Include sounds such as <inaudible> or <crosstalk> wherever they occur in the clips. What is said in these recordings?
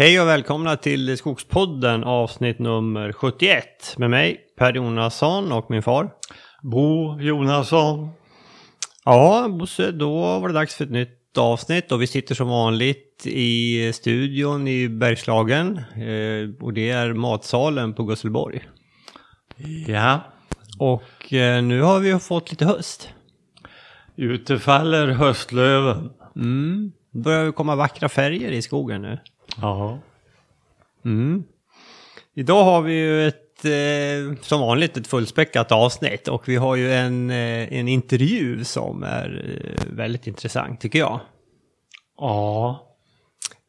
Hej och välkomna till Skogspodden avsnitt nummer 71 med mig Per Jonasson och min far. Bo Jonasson. Ja, Bosse, då var det dags för ett nytt avsnitt och vi sitter som vanligt i studion i Bergslagen eh, och det är matsalen på Gusselborg. Ja, Och eh, nu har vi fått lite höst. ute faller höstlöven. Mm. Börjar ju komma vackra färger i skogen nu. Ja. Mm. Idag har vi ju ett, eh, som vanligt, ett fullspäckat avsnitt och vi har ju en, eh, en intervju som är eh, väldigt intressant tycker jag. Ja.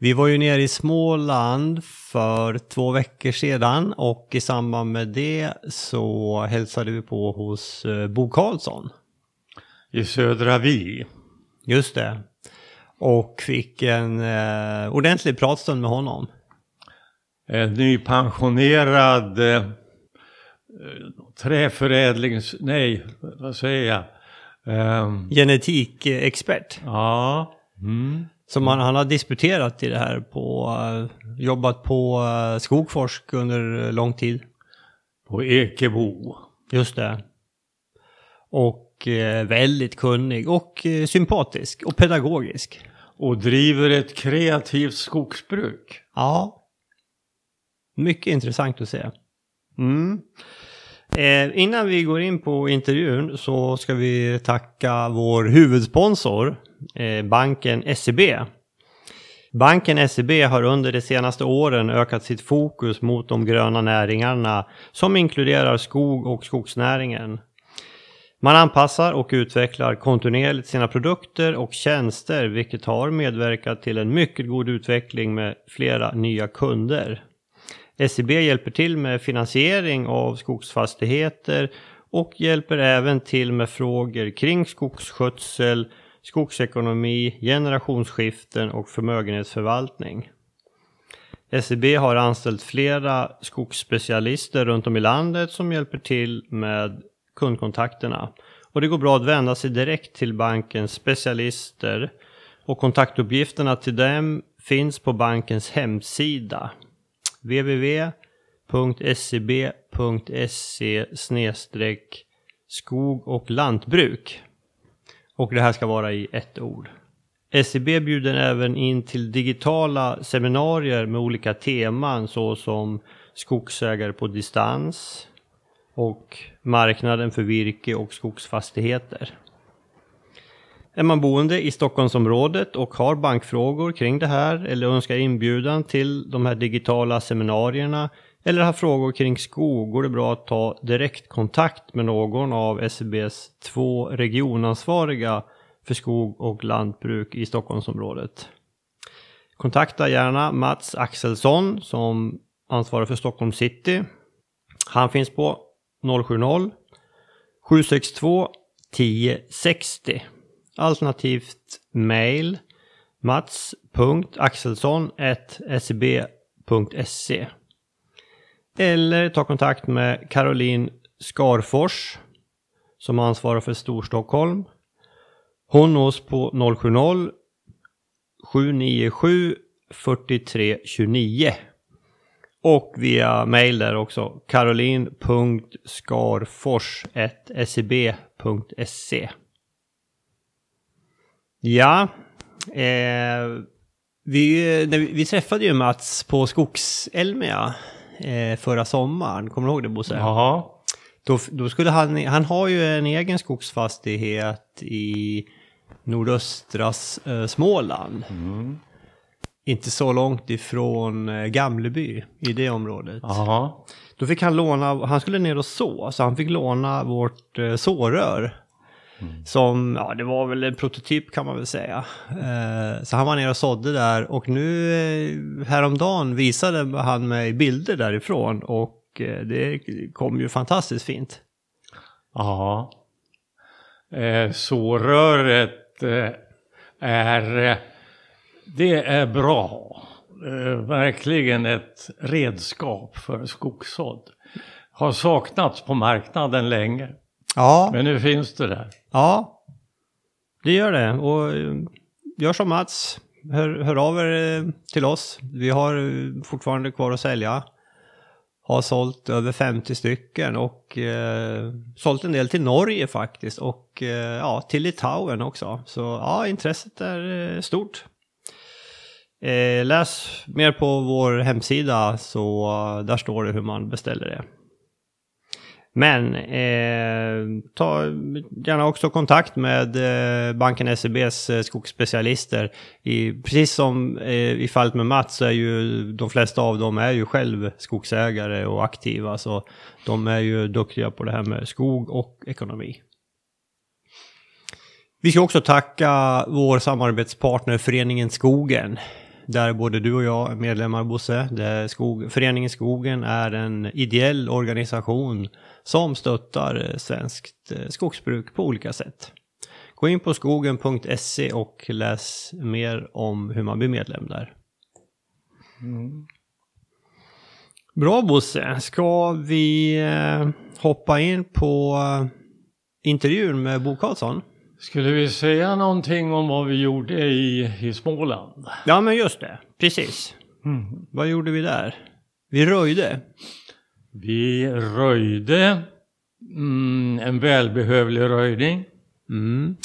Vi var ju nere i Småland för två veckor sedan och i samband med det så hälsade vi på hos eh, Bo Karlsson. I Södra Vi. Just det. Och fick en eh, ordentlig pratstund med honom. En nypensionerad eh, träförädlings... Nej, vad säger jag? Ehm, Genetikexpert. ja. Mm. Som han, han har disputerat i det här på, eh, jobbat på uh, Skogforsk under eh, lång tid. På Ekebo. Just det. Och eh, väldigt kunnig och sympatisk och pedagogisk. Och driver ett kreativt skogsbruk. Ja. Mycket intressant att se. Mm. Eh, innan vi går in på intervjun så ska vi tacka vår huvudsponsor, eh, banken SEB. Banken SEB har under de senaste åren ökat sitt fokus mot de gröna näringarna som inkluderar skog och skogsnäringen. Man anpassar och utvecklar kontinuerligt sina produkter och tjänster vilket har medverkat till en mycket god utveckling med flera nya kunder. SEB hjälper till med finansiering av skogsfastigheter och hjälper även till med frågor kring skogsskötsel, skogsekonomi, generationsskiften och förmögenhetsförvaltning. SEB har anställt flera skogsspecialister runt om i landet som hjälper till med kundkontakterna. Och det går bra att vända sig direkt till bankens specialister och kontaktuppgifterna till dem finns på bankens hemsida www.scb.se skog och lantbruk. Och det här ska vara i ett ord. SEB bjuder även in till digitala seminarier med olika teman såsom skogsägare på distans och marknaden för virke och skogsfastigheter. Är man boende i Stockholmsområdet och har bankfrågor kring det här eller önskar inbjudan till de här digitala seminarierna eller har frågor kring skog går det bra att ta direktkontakt med någon av SEBs två regionansvariga för skog och lantbruk i Stockholmsområdet. Kontakta gärna Mats Axelsson som ansvarar för Stockholm City. Han finns på 070 762 1060 alternativt mail mats.axelsson.seb.se eller ta kontakt med Caroline Skarfors som ansvarar för Storstockholm. Hon nås på 070 797 4329 och via mail där också caroline.skarfors.seb.se Ja, eh, vi, vi, vi träffade ju Mats på Skogselmia eh, förra sommaren. Kommer du ihåg det Bosse? Ja. Då, då skulle han, han har ju en egen skogsfastighet i nordöstra eh, Småland. Mm. Inte så långt ifrån eh, Gamleby i det området. Ja. Då fick han låna, han skulle ner och så, så han fick låna vårt eh, sårör. Som, ja det var väl en prototyp kan man väl säga. Eh, så han var nere och sådde där och nu eh, häromdagen visade han mig bilder därifrån och det kom ju fantastiskt fint. Ja. Eh, såröret eh, är, det är bra. Eh, verkligen ett redskap för skogssådd. Har saknats på marknaden länge. Ja, Men nu finns det där. ja. Det gör det och eh, gör som Mats. hör, hör av er eh, till oss. Vi har fortfarande kvar att sälja. Har sålt över 50 stycken och eh, sålt en del till Norge faktiskt och eh, ja, till Litauen också. Så ja, intresset är eh, stort. Eh, läs mer på vår hemsida så eh, där står det hur man beställer det. Men eh, ta gärna också kontakt med eh, banken SEBs eh, skogsspecialister. I, precis som eh, i fallet med Mats så är ju de flesta av dem är ju själv skogsägare och aktiva. Så de är ju duktiga på det här med skog och ekonomi. Vi ska också tacka vår samarbetspartner Föreningen Skogen där både du och jag är medlemmar Bosse. Där Skog, Föreningen Skogen är en ideell organisation som stöttar svenskt eh, skogsbruk på olika sätt. Gå in på skogen.se och läs mer om hur man blir medlem där. Mm. Bra Bosse, ska vi eh, hoppa in på eh, intervjun med Bo Karlsson? Skulle vi säga någonting om vad vi gjorde i, i Småland? Ja, men just det. Precis. Mm. Vad gjorde vi där? Vi röjde. Vi röjde mm, en välbehövlig röjning. Mm.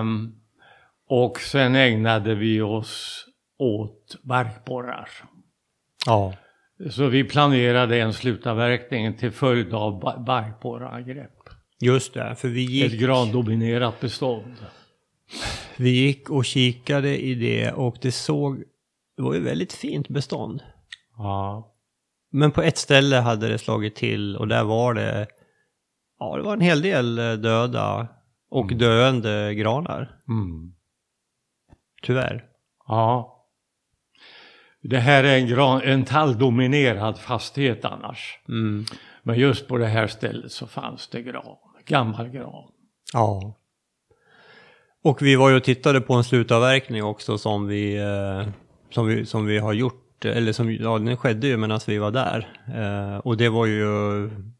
Um, och sen ägnade vi oss åt barkborrar. Ja. Så vi planerade en slutavverkning till följd av barkborreangrepp. Just det, för vi gick... Ett grandominerat bestånd. Vi gick och kikade i det och det såg... Det var ju väldigt fint bestånd. Ja. Men på ett ställe hade det slagit till och där var det... Ja, det var en hel del eh, döda och mm. döende granar. Mm. Tyvärr. Ja. Det här är en, gran, en talldominerad fastighet annars. Mm. Men just på det här stället så fanns det gran gammal gran. Ja. Och vi var ju och tittade på en slutavverkning också som vi, eh, som vi, som vi har gjort, eller som, ja den skedde ju medan vi var där. Eh, och det var ju,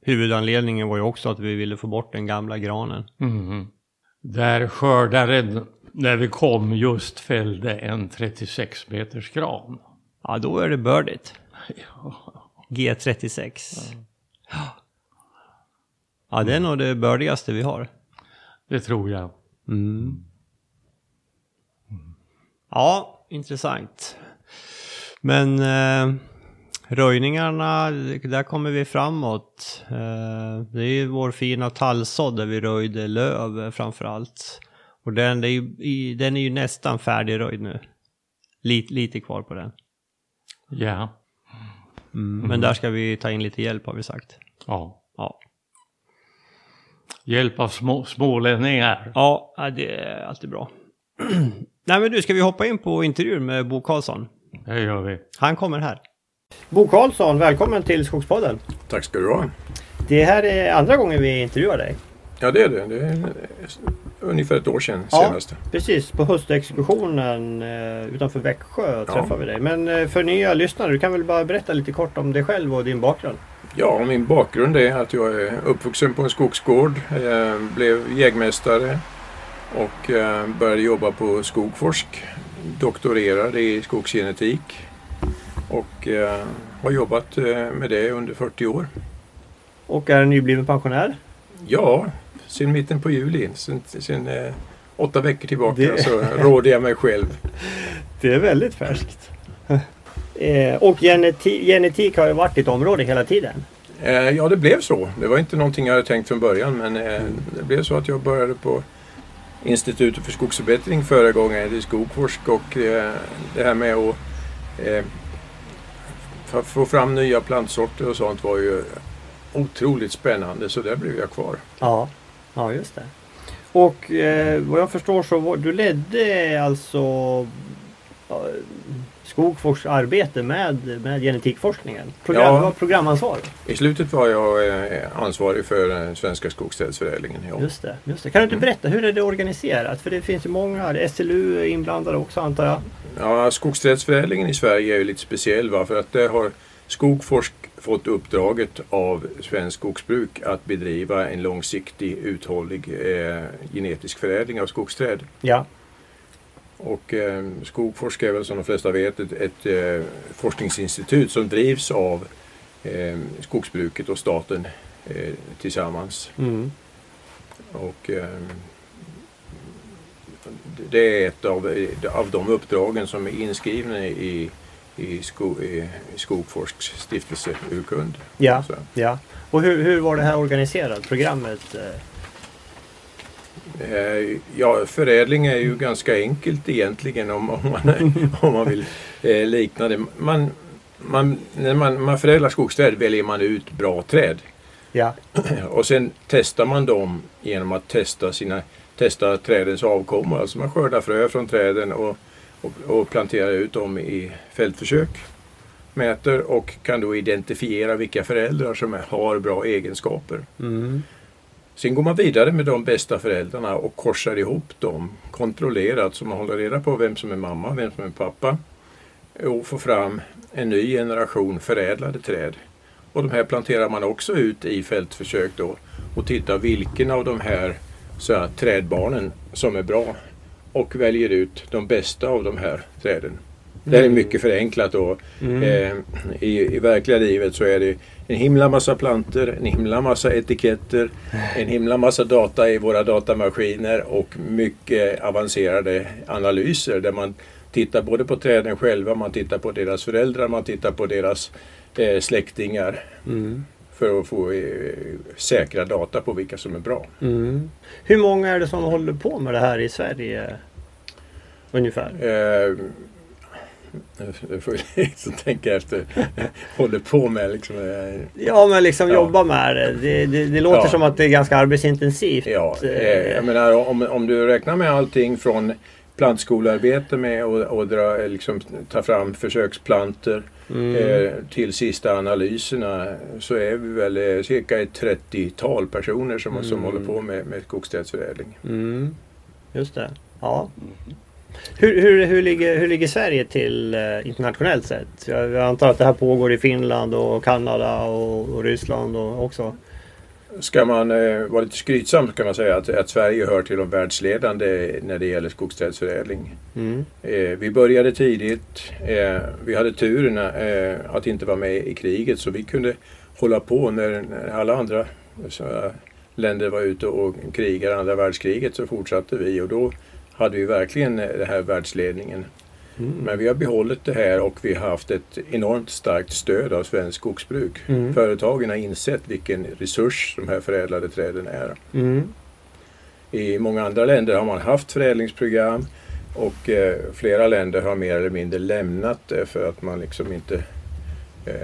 huvudanledningen var ju också att vi ville få bort den gamla granen. Mm. Där skördaren, när vi kom, just fällde en 36 meters gran. Ja, då är det bördigt. <laughs> Ja. G36. Ja. Ja, det är nog det bördigaste vi har. Det tror jag. Mm. Ja, intressant. Men eh, röjningarna, där kommer vi framåt. Eh, det är ju vår fina tallsådd där vi röjde löv framför allt. Och den, är ju, den är ju nästan färdigröjd nu. Lite, lite kvar på den. Ja. Mm, men där ska vi ta in lite hjälp har vi sagt. Ja. Ja. Hjälp av små, smålänningar. Ja, det är alltid bra. <clears throat> Nej men du, ska vi hoppa in på intervjun med Bo Karlsson? Det gör vi. Han kommer här. Bo Karlsson, välkommen till Skogspodden. Tack ska du ha. Det här är andra gången vi intervjuar dig. Ja det är det. Det är ungefär ett år sedan ja, senast. Precis, på höstexkursionen eh, utanför Växjö träffade ja. vi dig. Men eh, för nya lyssnare, du kan väl bara berätta lite kort om dig själv och din bakgrund? Ja, min bakgrund är att jag är uppvuxen på en skogsgård, jag blev jägmästare och eh, började jobba på Skogforsk. Doktorerade i skogsgenetik och eh, har jobbat eh, med det under 40 år. Och är nybliven pensionär? Ja, sedan mitten på juli. Sen eh, åtta veckor tillbaka det... så råder jag mig själv. <laughs> Det är väldigt färskt. Eh, och genetik, genetik har ju varit ditt område hela tiden. Eh, ja, det blev så. Det var inte någonting jag hade tänkt från början men eh, det blev så att jag började på Institutet för skogsförbättring förra gången i Skogforsk och eh, det här med att eh, få fram nya plantsorter och sånt var ju otroligt spännande så där blev jag kvar. Ja, ja just det. Och eh, vad jag förstår så var, du ledde alltså Skogfors arbete med, med genetikforskningen. Program, ja, programansvar. I slutet var jag eh, ansvarig för Svenska skogsträdsförädlingen. Ja. Just, det, just det. Kan du inte mm. berätta, hur är det organiserat? För det finns ju många, SLU är inblandade också antar jag? Ja, skogsträdsförädlingen i Sverige är ju lite speciell va? för att där har Skogforsk fått uppdraget av Svensk skogsbruk att bedriva en långsiktig uthållig eh, genetisk förädling av skogsträd. Ja. Och eh, Skogforsk är väl som de flesta vet ett, ett eh, forskningsinstitut som drivs av eh, skogsbruket och staten eh, tillsammans. Mm. Och, eh, det är ett av, av de uppdragen som är inskrivna i, i, sko, i Skogforsks stiftelseurkund. Ja, ja. Och hur, hur var det här organiserat, programmet? Eh? Ja, förädling är ju ganska enkelt egentligen om, om, man, <laughs> om man vill eh, likna det. Man, man, när man, man förädlar skogsträd väljer man ut bra träd. Ja. <clears throat> Och sen testar man dem genom att testa, sina, testa trädens avkommor. Alltså man skördar frö från träden och, och, och planterar ut dem i fältförsök. Mäter och kan då identifiera vilka föräldrar som har bra egenskaper. Mm. Sen går man vidare med de bästa föräldrarna och korsar ihop dem kontrollerat så man håller reda på vem som är mamma, vem som är pappa och får fram en ny generation förädlade träd. Och de här planterar man också ut i fältförsök då och tittar vilken av de här, så här trädbarnen som är bra och väljer ut de bästa av de här träden. Det här är mycket förenklat då. Mm. Eh, i, I verkliga livet så är det en himla massa planter, en himla massa etiketter, en himla massa data i våra datamaskiner och mycket avancerade analyser där man tittar både på träden själva, man tittar på deras föräldrar, man tittar på deras eh, släktingar Mm. för att få eh, säkra data på vilka som är bra. Mm. Hur många är det som håller på med det här i Sverige? Ungefär. Eh, nu får liksom <laughs> tänka efter. Håller på med liksom. Eh, Ja men liksom Ja. jobba med det. Det, det, det låter Ja. som att det är ganska arbetsintensivt. Ja, eh, Eh, jag menar om, om du räknar med allting från plantskolearbete med och, och dra, liksom, ta fram försöksplanter mm. eh, till sista analyserna så är vi väl eh, cirka ett 30-tal personer som, som Mm. håller på med, med skogsträdsförädling. Mm. Just det. Ja. Hur, hur, hur, ligger, hur ligger Sverige till eh, internationellt sett? Jag, jag antar att det här pågår i Finland och Kanada och, och Ryssland och också. Ska man eh, vara lite skrytsam kan man säga att, att Sverige hör till de världsledande när det gäller skogsträdsförädling. Mm. Eh, vi började tidigt. Eh, vi hade turen eh, att inte vara med i kriget så vi kunde hålla på när, när alla andra så, länder var ute och krigade andra världskriget så fortsatte vi och då hade vi verkligen eh, den här världsledningen. Mm. Men vi har behållit det här och vi har haft ett enormt starkt stöd av svensk skogsbruk. Mm. Företagen har insett vilken resurs de här förädlade träden är. Mm. I många andra länder har man haft förädlingsprogram och eh, flera länder har mer eller mindre lämnat det för att man liksom inte eh,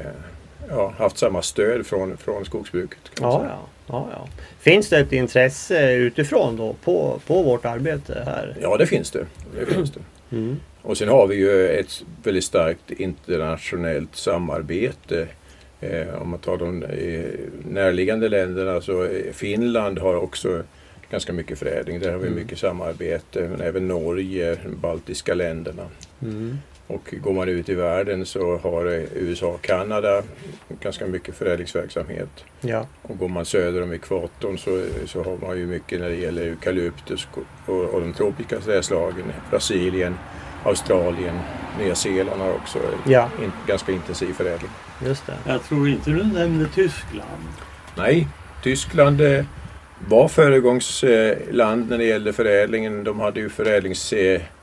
ja, haft samma stöd från, från skogsbruket. Kan man Ja, säga. ja, ja, ja. Finns det ett intresse utifrån då på, på vårt arbete här? ja, det finns det. det, finns det. Mm. Och sen har vi ju ett väldigt starkt internationellt samarbete. Eh, om man tar de eh, närliggande länderna så eh, Finland har också ganska mycket förädling. Där har vi Mm. mycket samarbete. Men även Norge, de baltiska länderna. Mm. Och går man ut i världen så har eh, USA och Kanada ganska mycket förädlingsverksamhet. Ja. Och går man söder om ekvatorn så, så har man ju mycket när det gäller eukalyptus och, och de tropiska trädslagen. Brasilien, Australien, Nya Zeeland har också ja, in, ganska intensiv förädling. just det. Jag tror inte du nämnde Tyskland. Nej, Tyskland eh, var föregångsland när det gällde förädlingen. De hade ju förädlingsorganisationer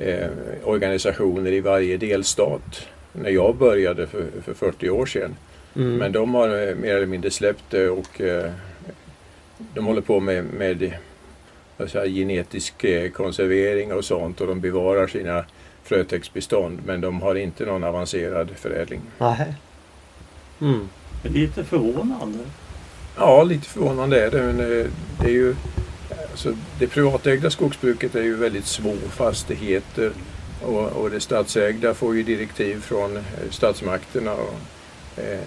eh, organisationer i varje delstat när jag började för, för 40 år sedan. Mm. Men de har eh, mer eller mindre släppt det och eh, de håller på med, med säga, genetisk konservering och sånt och de bevarar sina frötäcksbestånd men de har inte någon avancerad förädling. Nähä. Mm. Det är lite förvånande. Ja, lite förvånande är det men det är ju alltså, det privatägda skogsbruket är ju väldigt små fastigheter och, och det statsägda får ju direktiv från eh, statsmakterna. Och, eh,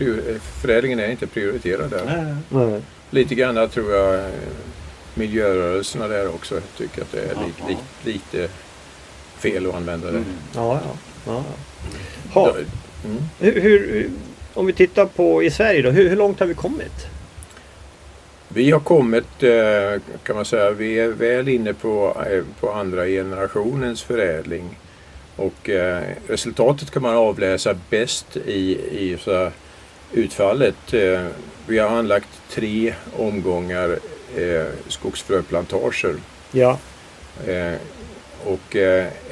eh, förädlingen är inte prioriterad där. Nej. Lite grann tror jag eh, miljörörelserna där också tycker att det är li, li, lite fel att använda det. Mm. Ja, ja. ja. ja. Ha. Mm. Hur, hur, om vi tittar på i Sverige då, hur, hur långt har vi kommit? Vi har kommit, eh, kan man säga, vi är väl inne på, eh, på andra generationens förädling. Och eh, resultatet kan man avläsa bäst i, i så utfallet. Vi har anlagt tre omgångar skogsfröplantager. Ja. Och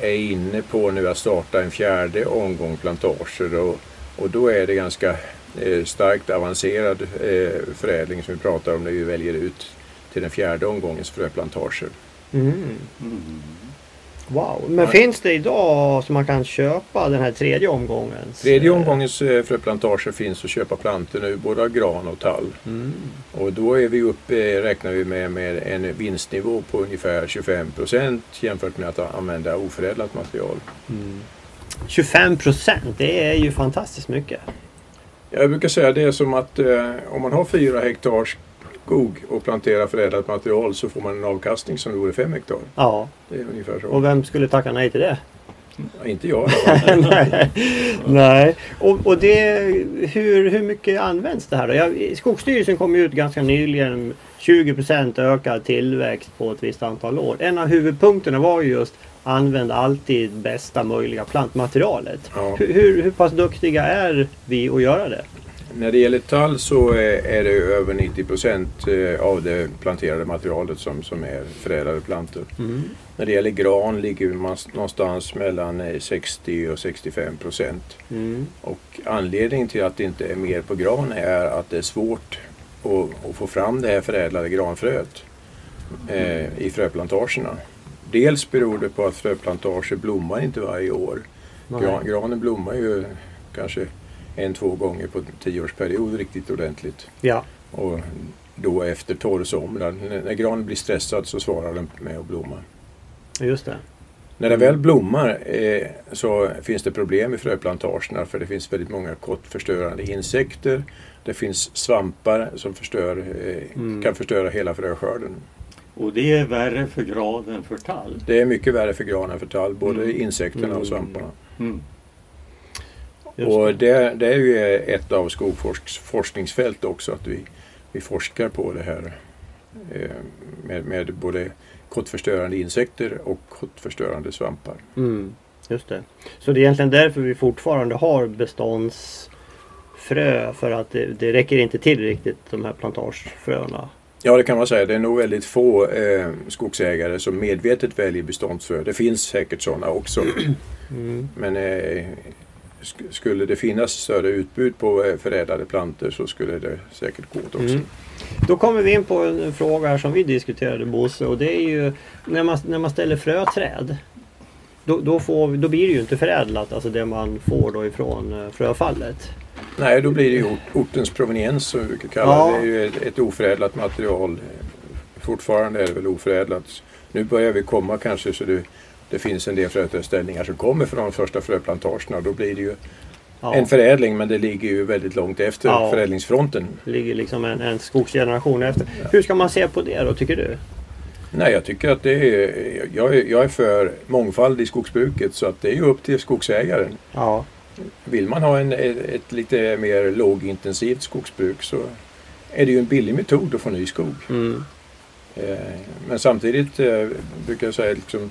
är inne på nu att starta en fjärde omgång plantager. Och, och då är det ganska starkt avancerad eh, förädling som vi pratar om när vi väljer ut till den fjärde omgångens fröplantager. Mm. Mm. Wow, men ja. finns det idag som man kan köpa den här tredje omgången? Tredje omgångens eh, fröplantager finns att köpa plantor nu, både av gran och tall. Mm. Och då är vi uppe, räknar vi med, med en vinstnivå på ungefär 25 procent jämfört med att använda oförädlat material. 25 procent, det är ju fantastiskt mycket. Jag brukar säga det är som att eh, om man har fyra hektar skog och planterar förädlat material så får man en avkastning som vore fem hektar. Ja. Det är ungefär så. Och vem skulle tacka nej till det? Ja, inte jag. nej. <laughs> nej. Och, och det, hur, hur mycket används det här då? Jag, Skogsstyrelsen kom ut ganska nyligen 20% ökad tillväxt på ett visst antal år. En av huvudpunkterna var ju just använd alltid bästa möjliga plantmaterialet. Ja. Hur, hur, hur pass duktiga är vi att göra det? När det gäller tall så är det över 90 procent eh, av det planterade materialet som, som är förädlade plantor. Mm. När det gäller gran ligger man någonstans mellan 60 eh, och 65 procent. Mm. Och anledningen till att det inte är mer på gran är att det är svårt att, att få fram det här förädlade granfröet eh, i fröplantagerna. Dels beror det på att fröplantager blommar inte varje år. Gran, granen blommar ju kanske en, två gånger på tioårsperiod riktigt ordentligt. Ja. Och då efter torrsomrar. När granen blir stressad så svarar den med att blomma. Just det. När den väl blommar eh, så finns det problem i fröplantagerna för det finns väldigt många kottförstörande insekter. Det finns svampar som förstör, eh, mm. kan förstöra hela fröskörden. Och det är värre för gran än för tall? Det är mycket värre för gran än för tall, både mm. insekterna mm. och svamparna. Mm. Och det, det, är ju ett av Skogforsks forskningsfält också, att vi, vi forskar på det här eh, med, med både kottförstörande insekter och kottförstörande svampar. Mm, just det. Så det är egentligen därför vi fortfarande har beståndsfrö för att det, det räcker inte till riktigt de här plantagefröna Ja det kan man säga. Det är nog väldigt få eh, skogsägare som medvetet väljer beståndsfrö. Det finns säkert sådana också. Mm. Men eh, sk skulle det finnas större utbud på eh, förädlade plantor så skulle det säkert gå åt också. Mm. Då kommer vi in på en fråga här som vi diskuterade Bosse och det är ju när man, när man ställer fröträd. Då, då, får, då blir det ju inte förädlat, alltså det man får då ifrån eh, fröfallet. Nej, då blir det ju ortens proveniens som vi brukar kalla ja. det. Det är ju ett, ett oförädlat material. Fortfarande är det väl oförädlat. Nu börjar vi komma kanske så det, det finns en del fröträdställningar som kommer från de första fröplantagerna. Då blir det ju ja. en förädling men det ligger ju väldigt långt efter ja. förädlingsfronten. Det ligger liksom en, en skogsgeneration efter. Hur ska man se på det då tycker du? Nej, jag tycker att det är, jag, jag är för mångfald i skogsbruket så att det är ju upp till skogsägaren. Ja. Vill man ha en, ett, lite mer lågintensivt skogsbruk så är det ju en billig metod att få ny skog. Mm. Eh, men samtidigt eh, brukar jag säga liksom,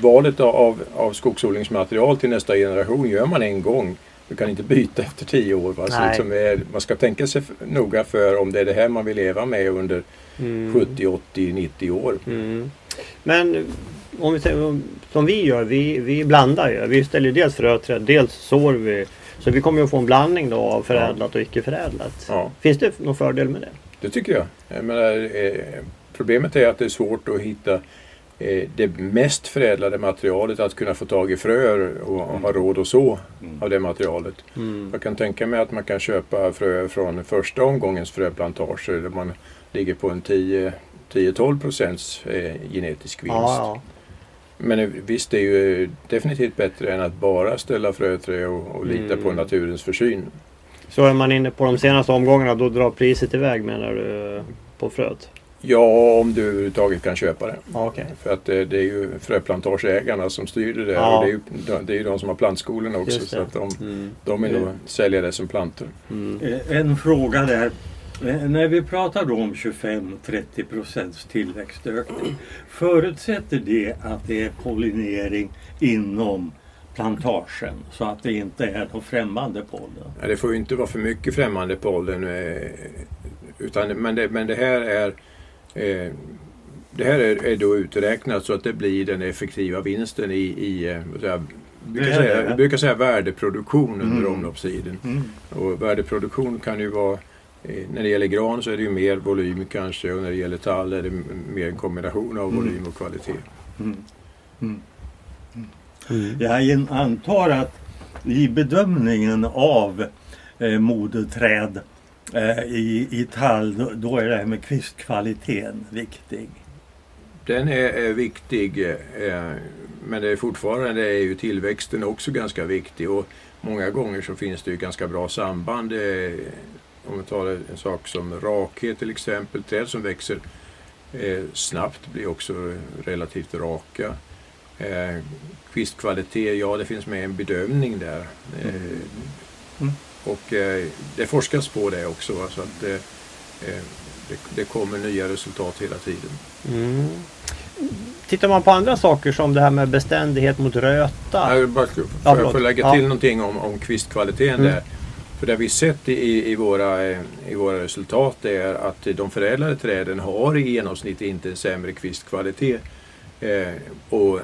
valet av, av skogsodlingsmaterial till nästa generation gör man en gång. Du kan inte byta efter tio år. Liksom är, man ska tänka sig noga för om det är det här man vill leva med under mm. 70, 80, 90 år. Mm. Men om vi som vi gör, vi, vi blandar ju. Vi ställer dels fröträd, dels sår vi. Så vi kommer att få en blandning då av förädlat och icke förädlat. Ja. Finns det någon fördel med det? Det tycker jag. jag menar, eh, problemet är att det är svårt att hitta eh, det mest förädlade materialet, att kunna få tag i fröer och mm. ha råd att så mm. av det materialet. Mm. Jag kan tänka mig att man kan köpa fröer från första omgångens fröplantager där man ligger på en 10-12 procents eh, genetisk vinst. Ja, ja. Men visst, det är ju definitivt bättre än att bara ställa fröträ och, och lita mm. på naturens försyn. Så är man inne på de senaste omgångarna, då drar priset iväg menar du på fröet? Ja, om du överhuvudtaget kan köpa det. Okay. För att det, det, är ju fröplantageägarna som styr det där. Ja. Och det är ju det är de som har plantskolorna också. Så att de, mm. de vill nog sälja det som plantor. Mm. En fråga där. Eh, när vi pratar då om 25-30 procents tillväxtökning, förutsätter det att det är pollinering inom plantagen så att det inte är någon främmande pollen? Ja, det får ju inte vara för mycket främmande pollen. eh, Utan, men, det, men det här är eh, det här är, är då uträknat så att det blir den effektiva vinsten i, i vi brukar, säga, det. vi brukar säga värdeproduktion under Mm. omloppstiden. Mm. Och värdeproduktion kan ju vara när det gäller gran så är det ju mer volym kanske och när det gäller tall är det mer en kombination av Mm. volym och kvalitet. Mm. Mm. Mm. Jag antar att i bedömningen av eh, moderträd eh, i, i tall, då, då är det här med kvistkvaliteten viktig. Den är, är viktig eh, men det är fortfarande är ju tillväxten också ganska viktig och många gånger så finns det ju ganska bra samband. Om vi tar en sak som rakhet till exempel, träd som växer eh, snabbt blir också relativt raka. Eh, kvistkvalitet, ja det finns med en bedömning där. Eh, Mm. Och eh, det forskas på det också. Så att, eh, eh, det, det kommer nya resultat hela tiden. Mm. Tittar man på andra saker som det här med beständighet mot röta. Jag vill bara får Ja, få lägga Ja. till någonting om, om kvistkvaliteten Mm. där. För det vi sett i, i, våra, eh, i våra resultat är att de förädlade träden har i genomsnitt inte en sämre kvistkvalitet. Eh, och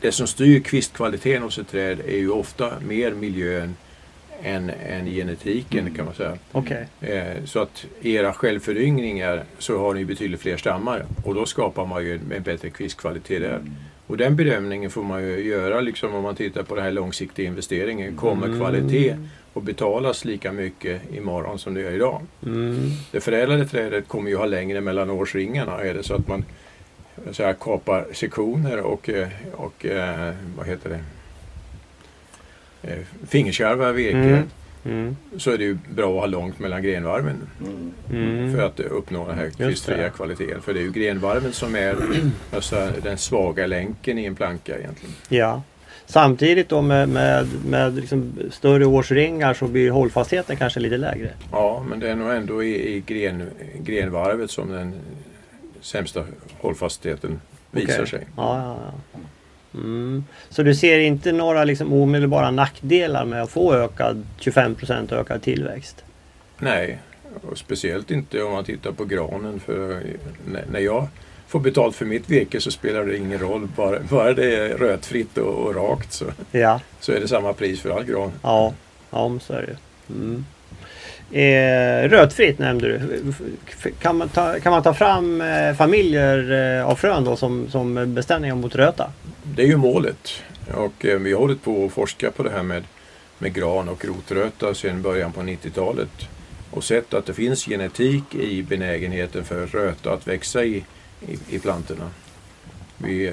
det som styr kvistkvaliteten hos ett träd är ju ofta mer miljön än, än genetiken kan man säga. Okej. Eh, så att i era självföryngringar så har ni betydligt fler stammar och då skapar man ju en, en bättre kvistkvalitet där. Och den bedömningen får man ju göra liksom om man tittar på den här långsiktiga investeringen. Kommer Mm. kvalitet att betalas lika mycket imorgon som det gör idag? Mm. Det förädlade trädet kommer ju ha längre mellan årsringarna. Är det så att man så här, kapar sektioner och, och eh, vad heter det? Eh, fingerskärvar virke Mm. Mm. så är det ju bra att ha långt mellan grenvarven Mm. För att uppnå den här det. kvistfria kvaliteten. För det är ju grenvarven som är <clears throat> alltså, den svaga länken i en planka egentligen. Ja. Samtidigt då med, med, med liksom större årsringar så blir hållfastheten kanske lite lägre. Ja, men det är nog ändå i, i gren, grenvarvet som den sämsta hållfastheten visar Okej. sig. Ja, ja, ja. Mm. Så du ser inte några liksom omedelbara nackdelar med att få ökad 25% ökad tillväxt? Nej, och speciellt inte om man tittar på granen. För när- jag får betalt för mitt virke så spelar det ingen roll. Bara, bara det är rötfritt och, och rakt så, Ja, så är det samma pris för all gran. ja, ja så är det. Mm. Eh, rötfritt nämnde du. Kan man ta, kan man ta fram eh, familjer eh, av frön då som, som bestämningar mot röta? Det är ju målet. Och eh, vi har hållit på att forska på det här med, med gran och rotröta sedan början på 90-talet. Och sett att det finns genetik i benägenheten för röta att växa i, i, i plantorna. Vi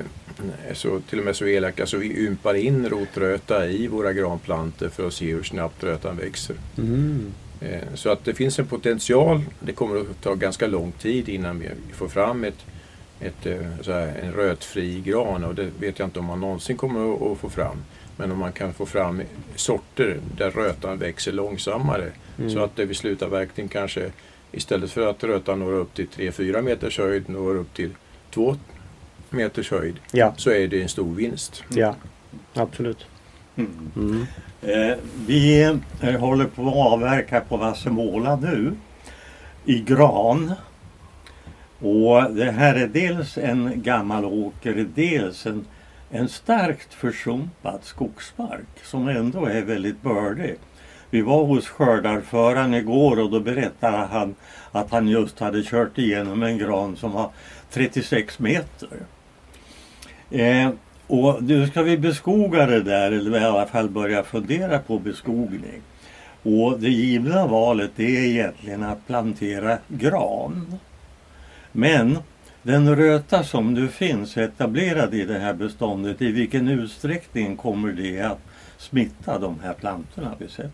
är så, till och med så elaka så vi ympar in rotröta i våra granplantor för att se hur snabbt rötan växer. Mm. Eh, Så att det finns en potential. Det kommer att ta ganska lång tid innan vi får fram ett, ett, eh, så här, en rötfri gran och det vet jag inte om man någonsin kommer att- att få fram. Men om man kan få fram sorter där rötan växer långsammare Mm. så att det vid slutavverkning kanske istället för att rötan når upp till 3-4 meters höjd når upp till 2 meters höjd Ja, så är det en stor vinst. ja, absolut. Mm. Mm. Eh, vi eh, håller på att avverka på Vassemåla nu i gran. Och det här är dels en gammal åker, dels en, en starkt försumpad skogsmark som ändå är väldigt bördig. Vi var hos skördarföraren igår och då berättade han att han just hade kört igenom en gran som var 36 meter. Eh, och nu ska vi beskoga det där, eller i alla fall börja fundera på beskogning. Och det givna valet det är egentligen att plantera gran. Men den röta som nu finns etablerad i det här beståndet, i vilken utsträckning kommer det att smitta de här plantorna vi sett?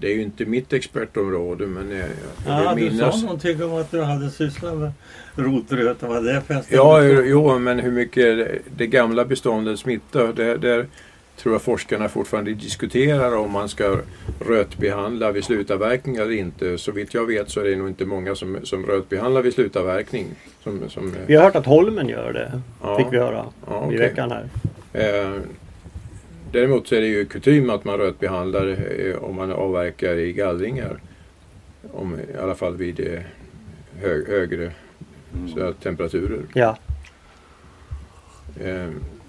Det är ju inte mitt expertområde men jag, jag Ja, vill du minnas... sa någonting om att du hade sysslat med rotröta, vad det är för Ja, jo, men hur mycket det gamla beståndet smittar. Det, där, tror jag forskarna fortfarande diskuterar om man ska rötbehandla vid slutavverkning eller inte. Så vitt jag vet så är det nog inte många som, som rötbehandlar vid slutavverkning. Som, som, Vi har hört att Holmen gör det, Ja. fick vi höra Ja, i okej. veckan här. Eh, däremot så är det ju kutym att man rötbehandlar eh, om man avverkar i gallringar. Om, I alla fall vid eh, hö, högre så här, temperaturer. Ja. Eh,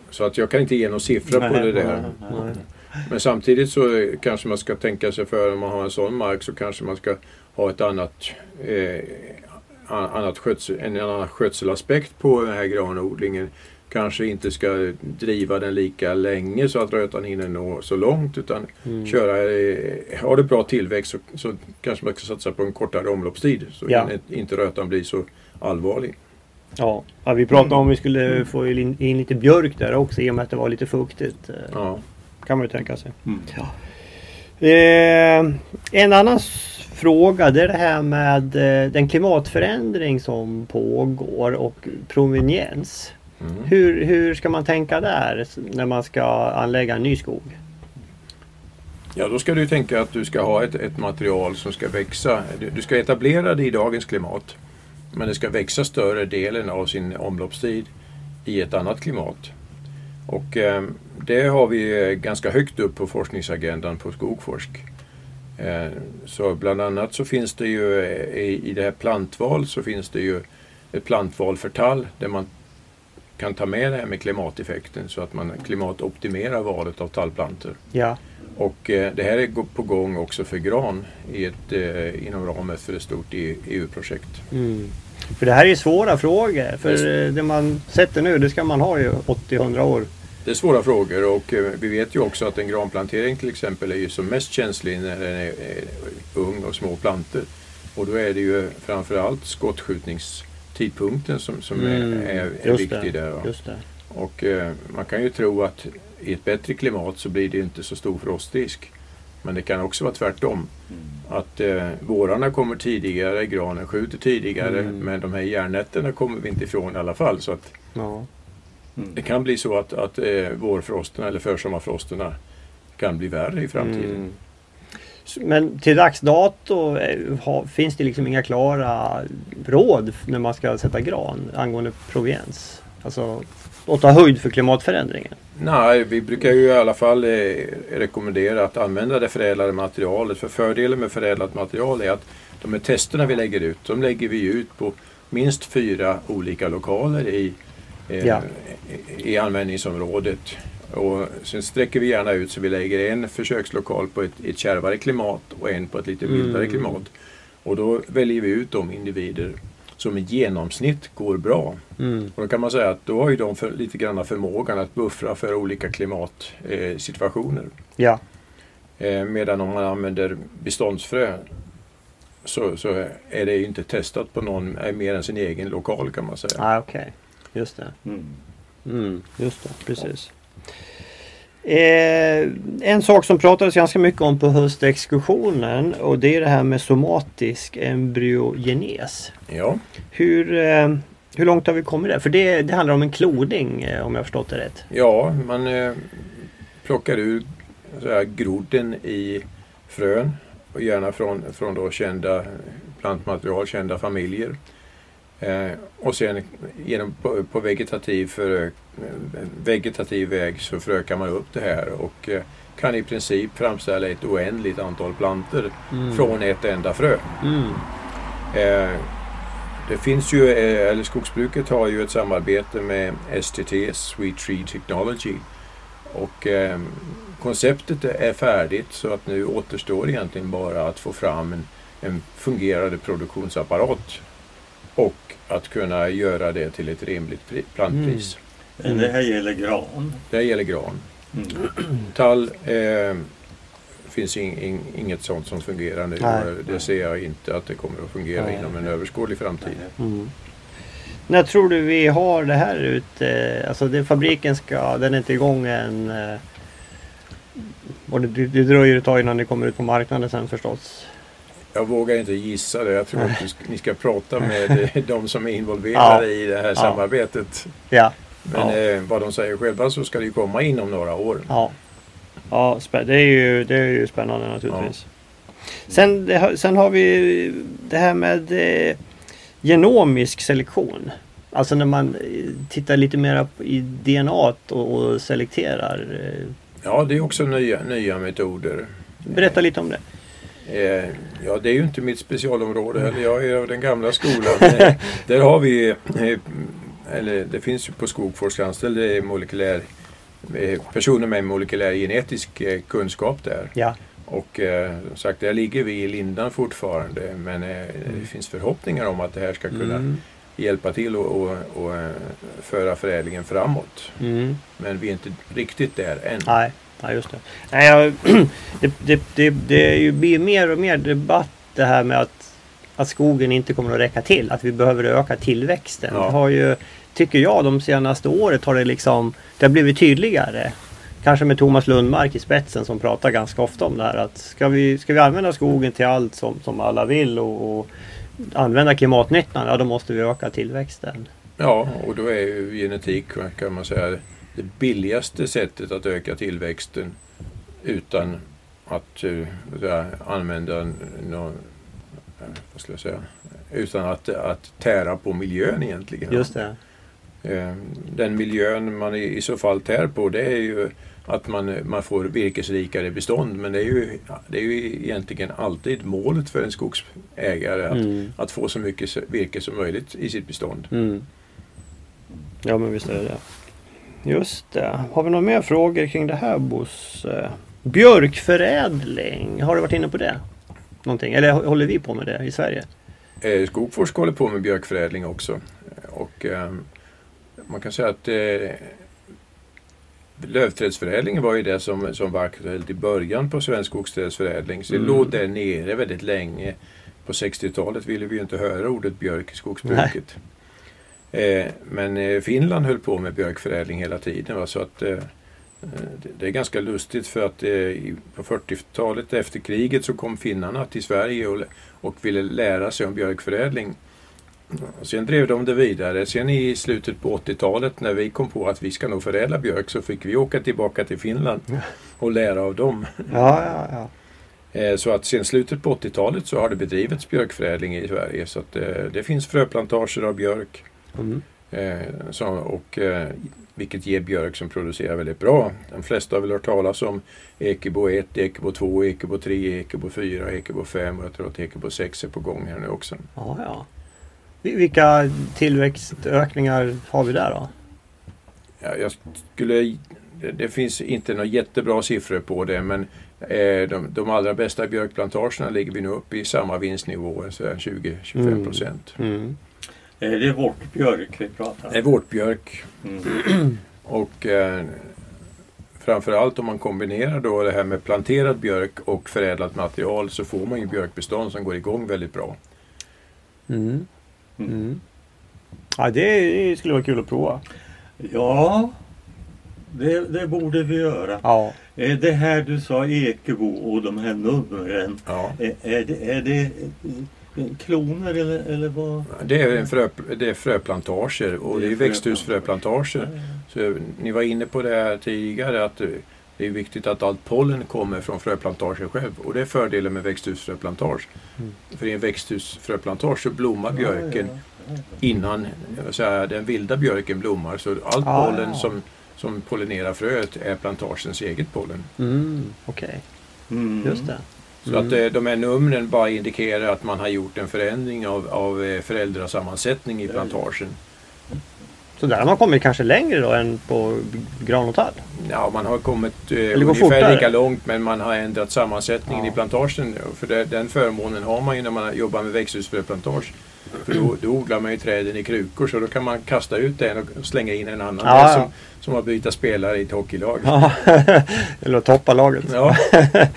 så att jag kan inte ge någon siffra på Nej, det där. nej. Men samtidigt så kanske man ska tänka sig för om man har en sån mark så kanske man ska ha ett annat, eh, annat skötsel, en annan skötselaspekt på den här granodlingen. Kanske inte ska driva den lika länge så att rötan hinner nå så långt utan Mm. köra, eh, har det bra tillväxt så, så kanske man ska satsa på en kortare omloppstid så Ja. in- inte rötan blir så allvarlig. Ja. ja, vi pratade om vi skulle få in, in lite björk där också i och med att det var lite fuktigt. Ja. Kan man ju tänka sig. Mm. Eh, en annan fråga det är det här med eh, den klimatförändring som pågår och proveniens. Mm. Hur, hur ska man tänka där när man ska anlägga en ny skog? Ja, då ska du tänka att du ska ha ett, ett material som ska växa. Du, du ska etablera det i dagens klimat. Men det ska växa större delen av sin omloppstid i ett annat klimat. Och eh, det har vi eh, ganska högt upp på forskningsagendan på Skogforsk. Eh, så bland annat så finns det ju i, i det här plantval så finns det ju ett plantval för tall där man kan ta med det här med klimateffekten så att man klimatoptimerar valet av tallplantor. Ja, Och eh, det här är på gång också för gran i ett, inom ramen för ett stort EU-projekt. mm. För det här är ju svåra frågor. För Just. eh, det man sätter nu det ska man ha ju 80-100 år. Det är svåra frågor och eh, vi vet ju också att en granplantering till exempel är ju som mest känslig när den är, är ung och små plantor. Och då är det ju framförallt skottskjutningstidpunkten som, som är, är, är Mm. just viktig det, där. det. Och eh, man kan ju tro att i ett bättre klimat så blir det inte så stor frostrisk. Men det kan också vara tvärtom. Att eh, vårarna kommer tidigare, granen skjuter tidigare Mm. men de här järnnätterna kommer vi inte ifrån i alla fall. Så att Ja. det kan bli så att, att eh, vårfrosterna eller försommarfrosterna kan bli värre i framtiden. Mm. Men till dags dato eh, finns det liksom inga klara råd när man ska sätta gran angående proveniens. Alltså att ta höjd för klimatförändringen. Nej, vi brukar ju i alla fall eh, rekommendera att använda det förädlade materialet. För fördelen med förädlat material är att de här testerna vi lägger ut, de lägger vi ut på minst fyra olika lokaler i, eh, Ja. i användningsområdet. Och sen sträcker vi gärna ut så vi lägger en försökslokal på ett, ett kärvare klimat och en på ett lite mildare Mm. klimat. Och då väljer vi ut de individer som i genomsnitt går bra. Mm. Och då kan man säga att då har ju de för, lite grann förmågan att buffra för olika klimatsituationer. Eh. Ja. eh, medan om man använder beståndsfrö så, så är det ju inte testat på någon eh, mer än sin egen lokal kan man säga. Ah, Okej, just det. Mm. Mm, just det, precis. Eh, en sak som pratades ganska mycket om på höstexkursionen och det är det här med somatisk embryogenes. Ja, Hur, eh, hur långt har vi kommit där? För det, det handlar om en klodning eh, om jag förstått det rätt. ja man eh, plockar ur så här, grodden i frön och gärna från, från då kända plantmaterial, kända familjer. Eh, och sen genom, på, på vegetativ, för, eh, vegetativ väg så frökar man upp det här och eh, kan i princip framställa ett oändligt antal plantor från ett enda frö. Mm. Eh, det finns ju, eh, eller skogsbruket har ju ett samarbete med STT, Sweet Tree Technology. Och eh, konceptet är färdigt så att nu återstår egentligen bara att få fram en, en fungerande produktionsapparat och att kunna göra det till ett rimligt pri- plantpris. Men det här gäller gran. Det gäller gran. Mm. Tall eh, finns in, in, inget sånt som fungerar nu. Nej. Det ser jag inte att det kommer att fungera Nej. inom en överskådlig framtid. Mm. När tror du vi har det här ute? Alltså det, fabriken ska, den är inte igång än. eh, Och det, det dröjer ett tag innan det kommer ut på marknaden sen förstås. Jag vågar inte gissa det. Jag tror att ni ska, prata med <laughs> de som är involverade i det här samarbetet. Ja, Men Ja. eh, vad de säger själva så ska det ju komma inom några år. ja. Ja, det är ju, det är ju spännande naturligtvis. Ja. Sen, sen har vi det här med eh, genomisk selektion. Alltså när man eh, tittar lite mer i DNA och, och selekterar. Eh. Ja, det är också nya, nya metoder. Berätta lite om det. Eh, ja, det är ju inte mitt specialområde heller. Jag är av den gamla skolan. <laughs> där har vi, eller det finns ju på Skogforsk anställd molekylär personer med molekylär genetisk kunskap där. Ja. Och eh, som sagt, där ligger vi i lindan fortfarande. Men eh, mm. det finns förhoppningar om att det här ska kunna mm. hjälpa till och, och, och föra förädlingen framåt. Mm. Men vi är inte riktigt där än. Nej, ja, just det. Nej, jag, <clears throat> det, det, det, det blir mer och mer debatt det här med att, att skogen inte kommer att räcka till. Att vi behöver öka tillväxten. Ja. Det har ju, tycker jag, de senaste året har det liksom det har blivit tydligare. Kanske med Thomas Lundmark i spetsen som pratar ganska ofta om det här att ska vi, ska vi använda skogen till allt som, som alla vill och, och använda klimatnyttan, ja då måste vi öka tillväxten. Ja, och då är ju genetik kan man säga det billigaste sättet att öka tillväxten utan att uh, använda någon, vad ska jag säga, utan att, att tära på miljön egentligen. Just det. Eh, den miljön man i så fall tär på det är ju att man, man får virkesrikare bestånd. Men det är, ju, det är ju egentligen alltid målet för en skogsägare att, mm. att få så mycket virke som möjligt i sitt bestånd. Mm. Ja men visst är det det. Just det. Har vi några mer frågor kring det här Bosse? Björkförädling, har du varit inne på det? Någonting? Eller håller vi på med det i Sverige? Eh, Skogforsk håller på med björkförädling också. Och, eh, man kan säga att eh, lövträdsförädlingen var ju det som, som var aktuellt i början på svensk skogsträdsförädling. Så det mm. låg där nere väldigt länge. På 60-talet ville vi ju inte höra ordet björk i skogsbruket. Eh, men eh, Finland höll på med björkförädling hela tiden. Va? Så att, eh, det är ganska lustigt för att eh, på 40-talet efter kriget så kom finnarna till Sverige och, och ville lära sig om björkförädling. Och sen drev de det vidare. Sen i slutet på 80-talet när vi kom på att vi ska nog förädla björk så fick vi åka tillbaka till Finland och lära av dem. Ja, ja, ja. Eh, så att sen slutet på 80-talet så har det bedrivits björkförädling i Sverige. Så att eh, det finns fröplantager av björk. Mm. Så, och, vilket ger björk som producerar väldigt bra. De flesta har väl hört talas om Ekebo 1, Ekebo 2, Ekebo 3, Ekebo 4, Ekebo 5 och jag tror att Ekebo 6 är på gång här nu också. Ja, ja. Vilka tillväxtökningar har vi där då? Ja, jag skulle, det finns inte några jättebra siffror på det men eh, de, de allra bästa björkplantagerna ligger vi nu uppe i samma vinstnivå, 20-25 procent. Mm. Mm. Är det vårtbjörk vi pratar om? Det är vårtbjörk. Mm. <clears throat> Och eh, framförallt om man kombinerar då det här med planterad björk och förädlat material så får man ju björkbestånd som går igång väldigt bra. Mm. Mm. mm. Ja, det skulle vara kul att prova. Ja, det, det borde vi göra. Ja. Det här du sa Ekebo och de här numren. Ja. Är, är, det, är det kloner eller, eller vad? Det är, en frö, det är fröplantager och det är, det är växthusfröplantager. Ja, Så ni var inne på det här tidigare att det är viktigt att allt pollen kommer från fröplantagen själv och det är fördelen med växthusfröplantage. Mm. För i en växthusfröplantage så blommar björken innan säga, den vilda björken blommar. Så allt ah, pollen som, som pollinerar fröet är plantagens eget pollen. Mm, Okej, okay. mm. just det. Så att eh, de här numren bara indikerar att man har gjort en förändring av, av eh, föräldrasammansättning i plantagen. Så där har man kommit kanske längre då än på gran och tall? Ja, man har kommit eh, ungefär fortare. lika långt men man har ändrat sammansättningen ja. i plantagen. För det, den förmånen har man ju när man jobbar med växthusfröplantage. För då, då odlar man ju träden i krukor så då kan man kasta ut en och slänga in en annan. Ja, som, som att byta spelare i ett hockeylag. Ja. <laughs> Eller toppa laget. Ja. <laughs>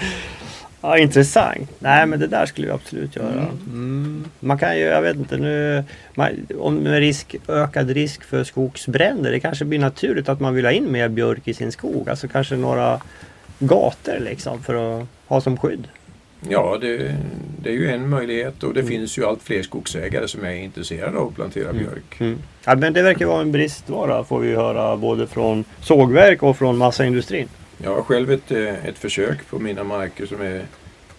Ja, intressant. Nej, men det där skulle vi absolut göra. Mm. mm. Man kan ju, jag vet inte nu, man, om med risk, ökad risk för skogsbränder, det kanske blir naturligt att man vill ha in mer björk i sin skog. Alltså kanske några gator liksom för att ha som skydd. Ja, det, det är ju en möjlighet och det mm. finns ju allt fler skogsägare som är intresserade av att plantera mm. björk. Mm. Ja, men det verkar vara en bristvara får vi höra både från sågverk och från massaindustrin. Jag har själv ett, eh, ett försök på mina marker som är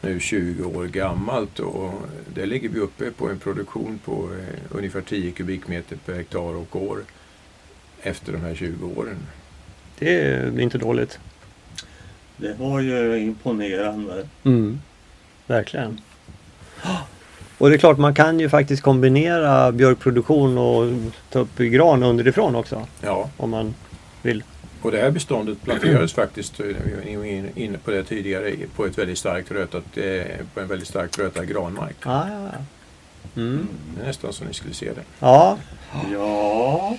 nu 20 år gammalt och där ligger vi uppe på en produktion på eh, ungefär 10 kubikmeter per hektar och år efter de här 20 åren. Det är inte dåligt. Det var ju imponerande. Mm. Verkligen. Och det är klart man kan ju faktiskt kombinera björkproduktion och ta upp gran underifrån också. Ja, Om man vill. Och det här beståndet planterades faktiskt, eh, vi var in- inne på det tidigare, på ett väldigt starkt rötat, eh, på en väldigt starkt rötad granmark. Ja, ja, ja. Mm. Det är nästan så ni skulle se det. Ja, Ja,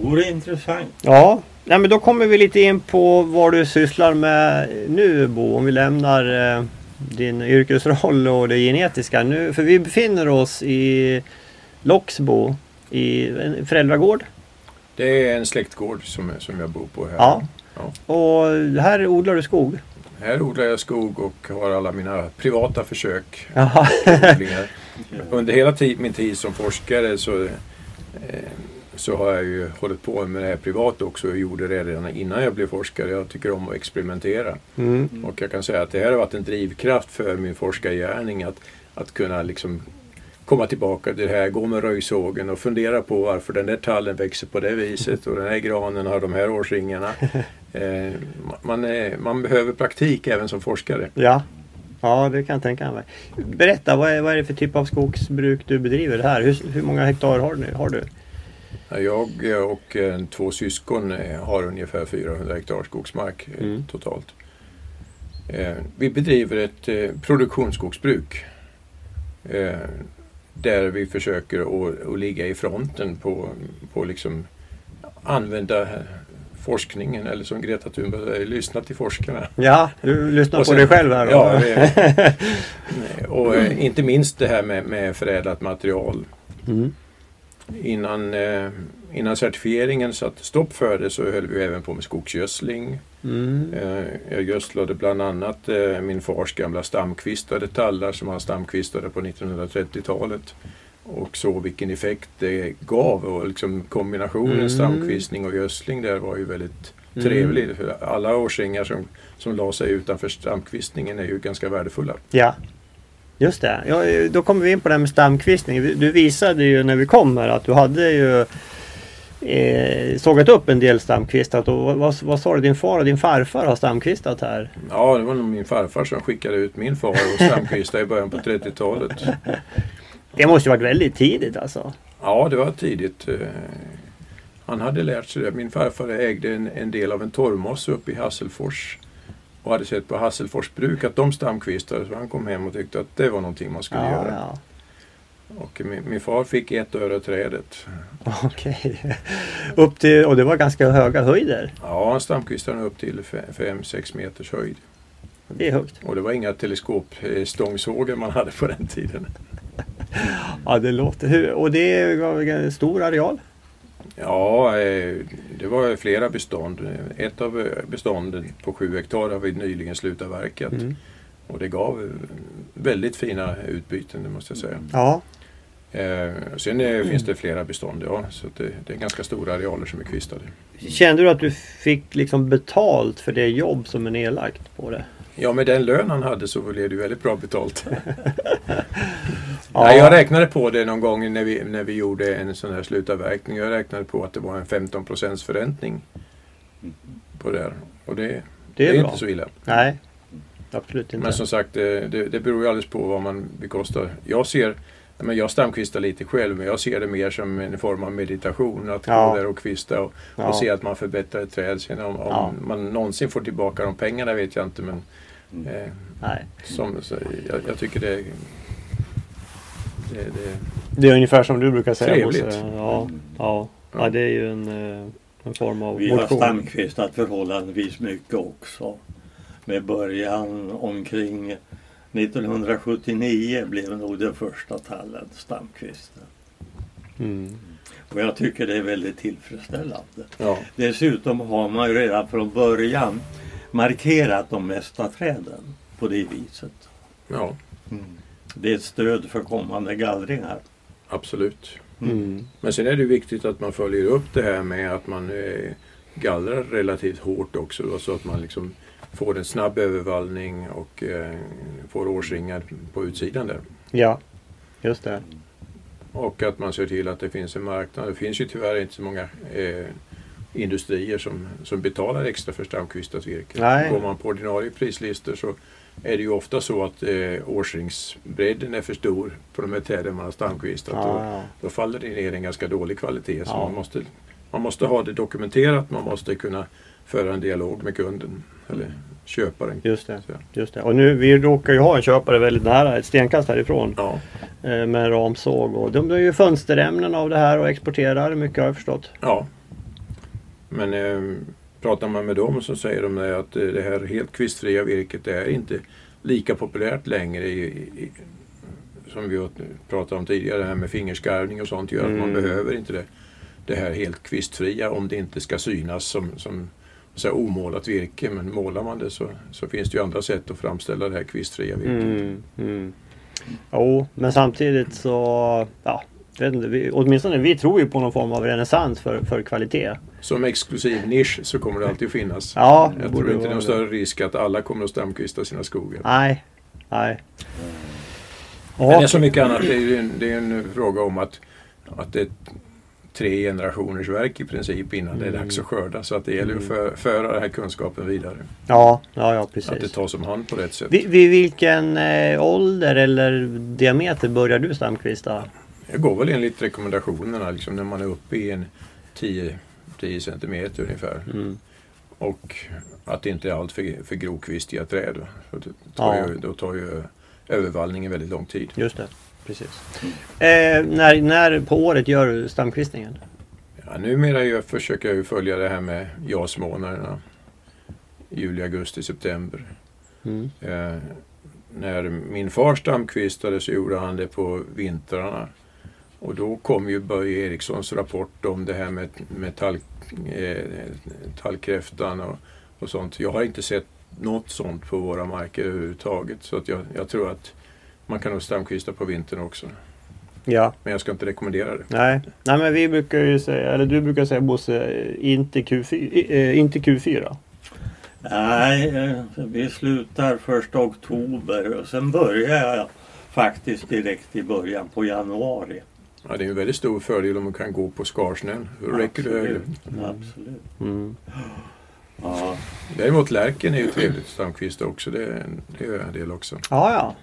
vore intressant. ja. Nej, men då kommer vi lite in på vad du sysslar med nu Bo. Om vi lämnar eh, din yrkesroll och det genetiska. Nu, för vi befinner oss i Loxbo i en föräldragård. Det är en släktgård som, som jag bor på här. Ja. Ja. Och här odlar du skog. Här odlar jag skog och har alla mina privata försök. Under hela tid, min tid som forskare så, eh, så har jag ju hållit på med det här privat också. Jag gjorde det redan innan jag blev forskare. Jag tycker om att experimentera. Mm. Och jag kan säga att det här har varit en drivkraft för min forskargärning. Att, att kunna liksom komma tillbaka till det här, gå med röjsågen och fundera på varför den där tallen växer på det viset och den här granen har de här årsringarna. <laughs> Eh, man, är, man behöver praktik även som forskare. Ja. ja, det kan jag tänka mig. Berätta, vad är, vad är det för typ av skogsbruk du bedriver här? Hur, hur många hektar har du? Har du? Jag och eh, två syskon eh, har ungefär 400 hektar skogsmark eh, Mm. totalt. Vi bedriver ett produktionsskogsbruk där vi försöker att, att ligga i fronten på, på liksom använda forskningen eller som Greta Thunberg säger, lyssna till forskarna. Ja, du lyssnar Och på sen- dig själv här då? Ja, <laughs> och eh, inte minst det här med, med förädlat material. Mm. Innan, eh, innan certifieringen satte stopp för det så höll vi även på med skogsgödsling. Mm. Eh, jag gödslade bland annat eh, min fars gamla stamkvistade tallar som han stamkvistade på 1930-talet. Och såg vilken effekt det gav och liksom kombinationen Mm. stamkvistning och gödsling där var ju väldigt Mm. trevlig. För alla årsringar som, som la sig utanför stamkvistningen är ju ganska värdefulla. Ja, just det. Ja, då kommer vi in på det här med stamkvistning. Du visade ju när vi kom här att du hade ju eh, sågat upp en del stamkvistat. Och vad, vad, sa du, din far och din farfar har stamkvistat här? Ja, det var nog min farfar som skickade ut min far och stamkvistade i början på 30-talet. <laughs> Det måste ju varit väldigt tidigt alltså. Ja, det var tidigt. Eh, Han hade lärt sig det. Min farfar ägde en, en del av en torvmosse uppe i Hasselfors. Och hade sett på Hasselfors bruk att de stamkvistade. Så han kom hem och tyckte att det var någonting man skulle Ja, göra. ja. Och min, min far fick ett öre trädet. Okej. Upp till, och det var ganska höga höjder. Ja, han stamkvistade upp till 5-6 meters höjd. Det är högt. Och det var inga teleskopstångsågar man hade på den tiden. <laughs> Ja, det låter... Och det var en stor areal? Ja, eh, det var flera bestånd. Ett av eh, bestånden på sju hektar har vi nyligen slutavverkat. Mm. Och det gav eh, väldigt fina utbyten, det måste jag säga. Ja. Eh, sen eh, finns det flera bestånd, ja. Så det, det är ganska stora arealer som är kvistade. Kände du att du fick liksom betalt för det jobb som är nedlagt på det? Ja, med den lön han hade så blev det väldigt bra betalt. Ja. <laughs> <laughs> Nej, jag räknade på det någon gång när vi, när vi gjorde en sån här slutavverkning. Jag räknade på att det var en 15 procents förräntning på det här. Och det, det Det är, är inte så illa. Nej, absolut inte. Men som sagt, det, det, det beror ju alldeles på vad man bekostar. Jag ser, men jag stamkvistar lite själv, men jag ser det mer som en form av meditation. Att Ja. gå där och kvista och, Ja. och se att man förbättrar ett träd. Sen om, om Ja. man någonsin får tillbaka de pengarna vet jag inte, men eh, Nej. som, så, jag, jag tycker det, det, det Det är ungefär som du brukar säga. Trevligt. Bosse. Ja, ja. ja, det är ju en, eh, en form av Vi har motion. stamkvistat förhållandevis mycket också. Med början omkring 1979 blev nog den första tallen stamkvisten. Mm. Och jag tycker det är väldigt tillfredsställande. ja. Dessutom har man ju redan från början markerat de mesta träden på det viset. ja, Det är ett stöd för kommande gallringar. absolut. Mm. Men sen är det viktigt att man följer upp det här med att man eh, gallrar relativt hårt också. Då, så att man liksom får en snabb övervallning och eh, får årsringar på utsidan där. Ja, just det. Och att man ser till att det finns en marknad. Det finns ju tyvärr inte så många eh, industrier som, som betalar extra för stamkvistat virke. Nej. Går man på ordinarie prislistor så är det ju ofta så att eh, årsringsbredden är för stor på de här träden man har stamkvistat. Ja, Och ja. Då faller det ner en ganska dålig kvalitet. Så Ja. man, måste, man måste ha det dokumenterat, man måste kunna föra en dialog med kunden eller köparen. Just det. Just det. Och nu, vi råkar ju ha en köpare väldigt nära, ett stenkast härifrån. Ja, eh, Med ramsåg. Och de gör ju fönsterämnen av det här och exporterar mycket har jag förstått. ja. Men eh, pratar man med dem så säger de att eh, det här helt kvistfria virket det är inte lika populärt längre i, i, som vi pratat om tidigare, det här med fingerskarvning och sånt gör att man Mm. behöver inte det, det här helt kvistfria om det inte ska synas som, som så här, omålat virke. Men målar man det så, så finns det ju andra sätt att framställa det här kvistfria virket. Mm, mm. Jo, men samtidigt så, ja, vet inte, vi, åtminstone vi tror ju på någon form av renässans för, för kvalitet. Som exklusiv nisch så kommer det alltid finnas. Ja, det Jag borde tror inte det är någon större risk att alla kommer att stamkvista sina skogar. Nej, nej. Men det är så mycket annat. Det är ju en, det är en fråga om att, att det tre generationers verk i princip innan det är dags att skörda. Så att det gäller att för, föra den här kunskapen vidare. ja, ja, ja Att det precis. tas om hand på rätt sätt. Vid, vid vilken eh, ålder eller diameter börjar du stamkvista? Det går väl enligt rekommendationerna liksom när man är uppe i en 10, 10 centimeter ungefär. Mm. Och att det inte är allt för, för grovkvistiga träd. Det tar Ja. ju, då tar ju övervallningen väldigt lång tid. Just det, precis. Eh, när, när på året gör du stamkvistningen? Ja, numera jag försöker jag ju följa det här med jasmånaderna. Juli, augusti, september. Mm. Eh, när min far stamkvistade så gjorde han det på vintrarna. Och då kom ju Börje Erikssons rapport om det här med, med tall, eh, tallkräftan och, och sånt. Jag har inte sett något sånt på våra marker överhuvudtaget. Så att jag, jag tror att man kan nog stamkvista på vintern också. Ja, Men jag ska inte rekommendera det. nej. Nej men vi brukar ju säga, eller du brukar säga Bosse, inte Q4. Eh, inte Q4. Nej, eh, vi slutar första oktober och sen börjar jag faktiskt direkt i början på januari. Ja, det är en väldigt stor fördel om man kan gå på skarsnön. Då räcker det högre. Absolut. Mm. Ja. Däremot lärken är ju trevligt stamkvista också. Det, det gör jag en del också. Ja, ja.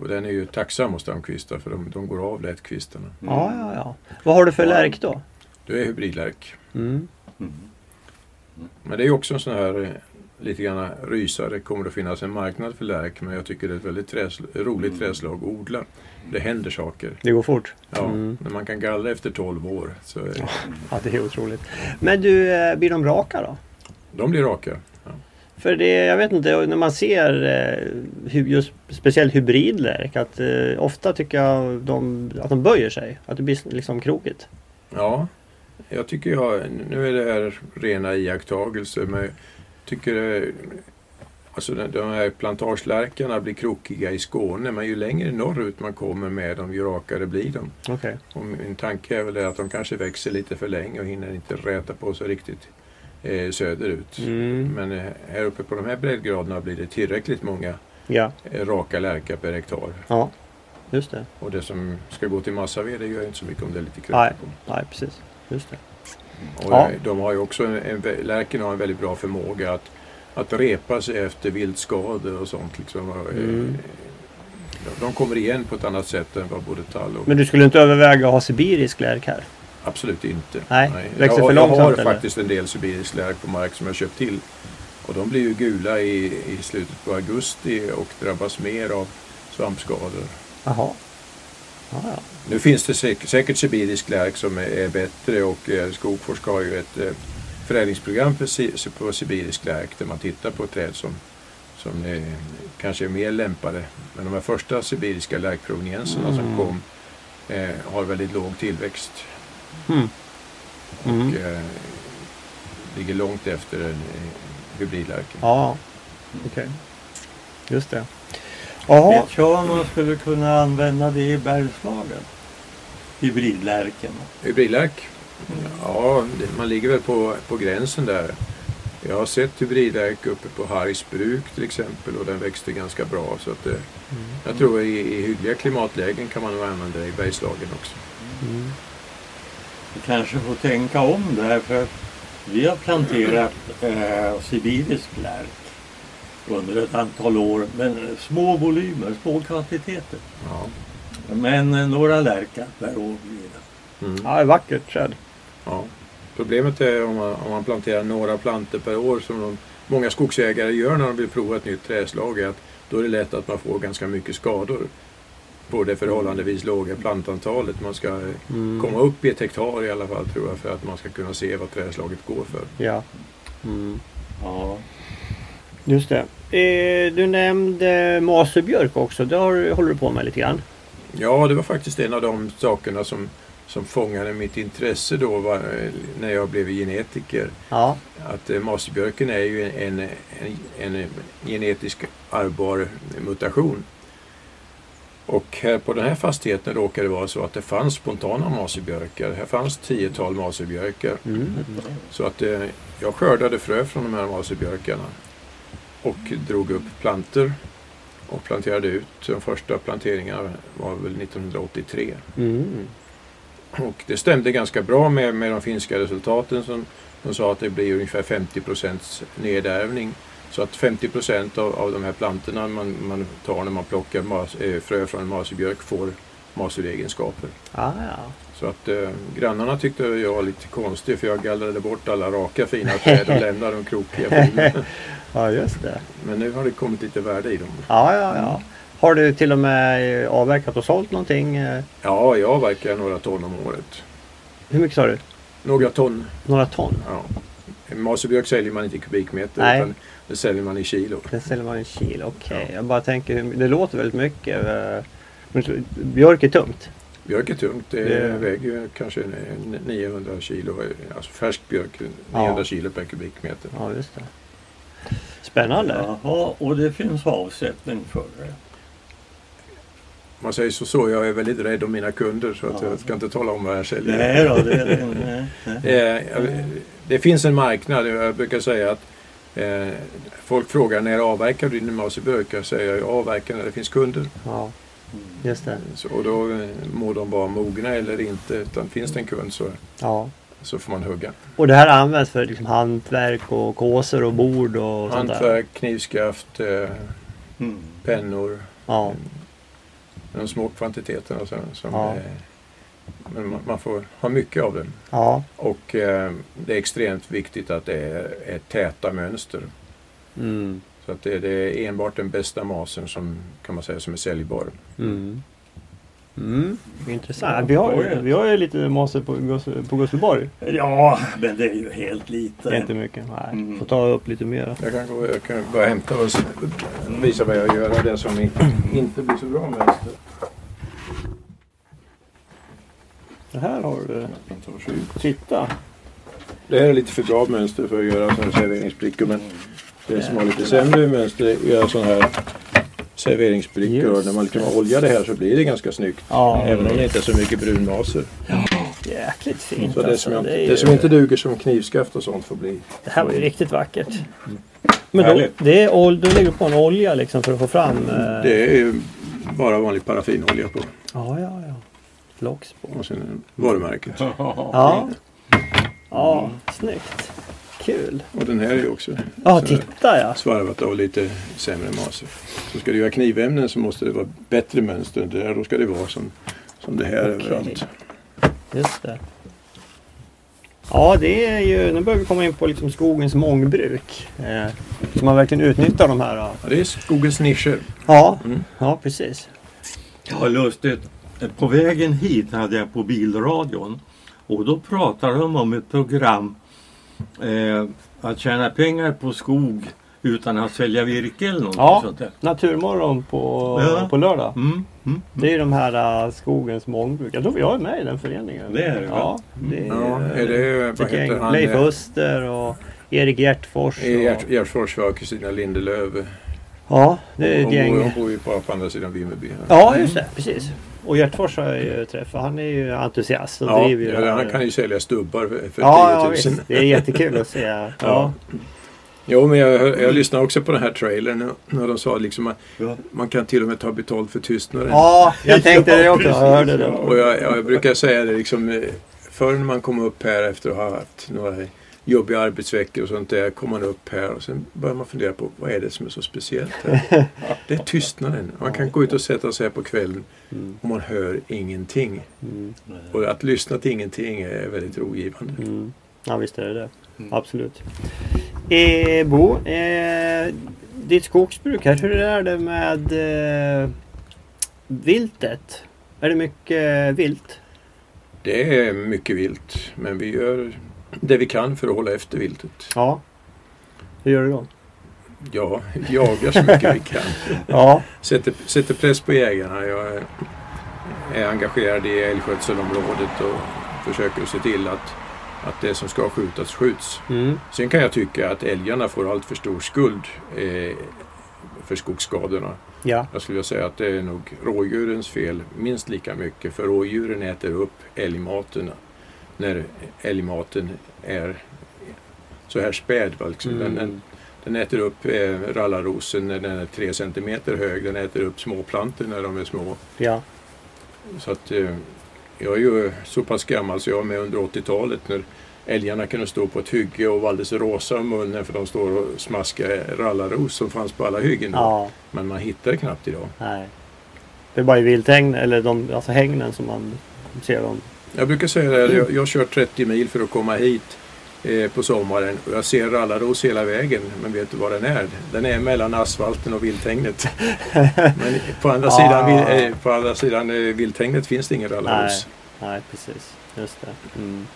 Och den är ju tacksam att stamkvista för de, de går av lätt kvistarna. Ja, ja, ja. Vad har du för Ja. lärk då? Det är hybridlärk. Mm. Mm. Men det är också en sån här eh, lite grann rysare. kommer att finnas en marknad för lärk men jag tycker det är ett väldigt träsl roligt träslag att odla. Det händer saker. Det går fort. Ja, Mm. När man kan gallra efter 12 år så är, <laughs> Ja, det är otroligt. Men du, eh, blir de raka då? de blir raka. För det, jag vet inte, när man ser eh, hu- just speciellt hybridlärk att eh, ofta tycker jag de, att de böjer sig. Att det blir liksom krokigt. Ja, jag tycker jag, nu är det här rena iakttagelser, men jag tycker eh, alltså de, här plantagelärkarna blir krokiga i Skåne, men ju längre norrut man kommer med dem, ju rakare blir de. Okej. Och min tanke är väl att de kanske växer lite för länge och hinner inte räta på sig riktigt eh, söderut. Mm. Men eh, här uppe på de här breddgraderna blir det tillräckligt många Ja, eh, raka lärkar per hektar. ja. Just det. Och det som ska gå till massaved det gör inte så mycket om det är lite Nej. krokigt på. Nej, precis. Just det. Och Ja. De har ju också en, lärken har en väldigt bra förmåga att, att repa sig efter viltskador och sånt. Liksom. Eh, Mm. de, de kommer igen på ett annat sätt än vad både tall och... Men du skulle inte överväga att ha sibirisk lärk här? Absolut inte. Nej, växer jag, för jag långsamt, har eller? faktiskt en del sibirisk lärk på mark som jag köpt till. Och de blir ju gula i, i slutet på augusti och drabbas mer av svampskador. Jaha. Ja, ja. Nu finns det säk säkert sibirisk lärk som är, är bättre och eh, Skogforsk har ju ett eh, förädlingsprogram si på sibirisk lärk där man tittar på träd som, som är, kanske är mer lämpade. Men de här första sibiriska lärkprovenienserna Mm. som kom eh, har väldigt låg tillväxt Mm. Mm. och eh, ligger långt efter en hybridlärken. Ja, okej. Just det. Jaha. Vet jag om man skulle kunna använda det i Bergslagen? Hybridlärken. Hybridlärk? Ja, det, man ligger väl på, på gränsen där. Jag har sett hybridlärk uppe på Hargs bruk till exempel och den växte ganska bra. Så att, eh, Jag tror i, i hyggliga klimatlägen kan man nog använda det i Bergslagen också. Mm. Vi kanske får tänka om där för att vi har planterat eh, sibirisk lärk under ett antal år. Men små volymer, små kvantiteter. Ja. Men eh, några lärkar per år blir det. Mm. Ja, det är vackert träd. Ja. Problemet är om man, om man planterar några plantor per år som de, många skogsägare gör när de vill prova ett nytt träslag är att då är det lätt att man får ganska mycket skador på det förhållandevis låga plantantalet. Man ska eh, Mm. komma upp i ett hektar i alla fall tror jag för att man ska kunna se vad träslaget går för. Ja. Mm. Ja. Just det. Eh, du nämnde maserbjörk också. Det har, håller du på med lite grann. Ja, det var faktiskt en av de sakerna som, som fångade mitt intresse då var, eh, när jag blev genetiker. Ja. Att eh, maserbjörken är ju en, en, en, en genetisk ärvbar mutation. Och här på den här fastigheten råkade det vara så att det fanns spontana maserbjörkar. Här fanns tiotal maserbjörkar. Mm. Så att eh, jag skördade frö från de här maserbjörkarna och drog upp planter och planterade ut. De första planteringarna var väl 1983. Mm. Och det stämde ganska bra med, med de finska resultaten som de sa att det blir ungefär 50% nedärvning. Så att 50 av, av de här plantorna man, man tar när man plockar mas, eh, frö från en maserbjörk får masuregenskaper. Ah, ja. Så att eh, grannarna tyckte jag var lite konstig för jag gallrade bort alla raka fina träd och lämnade de krokiga <laughs> ja, just det. Men nu har det kommit lite värde i dem. Ja, ja, ja. Har du till och med eh, avverkat och sålt någonting? eh? Ja, jag avverkar några ton om året. Hur mycket sa du? Några ton, Några ton? ja. Maserbjörk säljer man inte i kubikmeter Nej. utan det säljer man i kilo. Den säljer man i kilo. Okej, Ja. jag bara tänker, det låter väldigt mycket. eh, Men björk är tungt. Björk är tungt, det, Det- väger kanske en- 900 kilo. Alltså färsk björk, 900 kilo per kubikmeter. Ja, just det. Spännande. Jaha, och det finns avsättning för det. Man säger så, så, jag är väldigt rädd om mina kunder så att Ja. jag ska inte tala om vad jag säljer. Nej då, det, det, <laughs> nej, nej. Eh, det finns en marknad. Jag brukar säga att eh, folk frågar när avverkar du din maserbjörk? Jag säger jag avverkar när det finns kunder. Ja, just det. Så, och då eh, må de vara mogna eller inte. Utan finns det en kund så, Ja. så får man hugga. Och det här används för liksom hantverk och kåsor och bord och sånt där? Hantverk, knivskaft, eh, Mm. pennor. Ja. De små kvantiteterna som, som Ja. eh, men man, man får ha mycket av det. Ja. Och eh, det är extremt viktigt att det är, är täta mönster. Mm. Så att det, det är enbart den bästa masen som kan man säga som är säljbar. Mm. Mm. Intressant. Vi har, vi har ju lite maser på, på Gustavsborg. Ja, men det är ju helt lite. Det är inte mycket. Nej. Mm. Får ta upp lite mer. Jag kan, gå, jag kan bara hämta och visa vad jag gör av det som inte blir så bra mönster. Det här har du. Titta. Det här är lite för bra mönster för att göra sådana här serveringsbrickor men det som har lite sämre mönster är att göra sådana här serveringsbrickor och när man liksom oljar det här så blir det ganska snyggt. Ja. Även om det inte är så mycket brunmaser. Jäkligt fint Så det alltså. som, jag, det, det ju- som inte duger som knivskaft och sånt får bli. det här var ju riktigt vackert. Men då, det är, du lägger på en olja liksom för att få fram... eh, Det är bara vanlig paraffinolja på Ja, ja, ja. Flox på. och sen varumärket. Ja. Ja, snyggt. Kul. Och den här är ju också Ja, titta ja. svarvat av lite sämre maser. Så ska du göra knivämnen så måste det vara bättre mönster. Det här, då ska det vara som, som det här Okej. överallt. Just det. Ja, det är ju, nu börjar vi komma in på liksom skogens mångbruk. Eh, så man verkligen utnyttjar de här. ja. Ja, det är skogens nischer. Ja, Mm. ja precis. Ja, lustigt. På vägen hit hade jag på bilradion och då pratade de om ett program eh, att tjäna pengar på skog utan att sälja virke eller något Ja. sånt där. Naturmorgon på, Ja. på lördag. Mm, mm. Det är de här uh, skogens mångbruk. Jag tror jag är med i den föreningen. Det är du, Ja, det är, Ja, är det, vad ett gäng. heter han? Leif Öster och Erik Hjärtfors. i Och, Kristina Lindelöf. ja, det är ett Hon gäng. hon bor ju bara på andra sidan Vimmerby. Ja, just det. Precis. Och Hjärtfors har jag ju träffat. Han är ju entusiast och Ja, driver ju ja, han kan ju sälja stubbar för, Ja, ja 10 000. visst. Det är jättekul att se. <laughs> Ja. Jo, men jag, jag, lyssnade också på den här trailern när de sa liksom att Ja. man kan till och med ta betalt för tystnaden. Ja, jag <laughs> tänkte det Ja, också. Jag hörde det. Och jag, jag brukar säga det liksom eh, förr när man kom upp här efter att ha haft några jobbiga arbetsveckor och sånt där kom man upp här och sen börjar man fundera på vad är det som är så speciellt här? <laughs> Det är tystnaden. Man kan gå ut och sätta sig här på kvällen Mm, och man hör ingenting. mm, Och att lyssna till ingenting är väldigt rogivande. mm. Ja, visst är det det. Absolut. Eh, Bo, eh, ditt skogsbruk här, hur är det med eh, viltet? Är det mycket vilt? Det är mycket vilt men vi gör det vi kan för att hålla efter viltet. Ja. Hur gör du då? Ja, jagar så mycket vi <laughs> kan. Ja. Sätter, sätter press på jägarna. Jag är, är engagerad i älgskötselområdet och försöker se till att, att det som ska skjutas skjuts. Mm. Sen kan jag tycka att älgarna får allt för stor skuld eh, för skogsskadorna. Ja. Jag skulle vilja säga att det är nog rådjurens fel minst lika mycket. För rådjuren äter upp älgmaten när älgmaten är så här späd. va, Liksom. Den, den, Mm. den äter upp eh, rallarrosen när den är tre centimeter hög. Den äter upp småplantor när de är små. Ja. Så att, eh, jag är ju så pass gammal så jag var med under 80-talet när älgarna kunde stå på ett hygge och vara alldeles rosa om munnen för de står och smaskar rallarros som fanns på alla hyggen. då. Ja. Men man hittar knappt idag. Nej. Det är bara i vilthägn, eller de, alltså hägnen som man ser dem. Jag brukar säga det, jag, jag kör 30 mil för att komma hit eh, på sommaren och jag ser rallarros hela vägen. Men vet du var den är? Den är mellan asfalten och vilthägnet. <laughs> men på andra Ah. sidan, vil- eh, på andra sidan eh, vilthägnet finns det ingen rallarros. Nej, precis. Just det. Mm.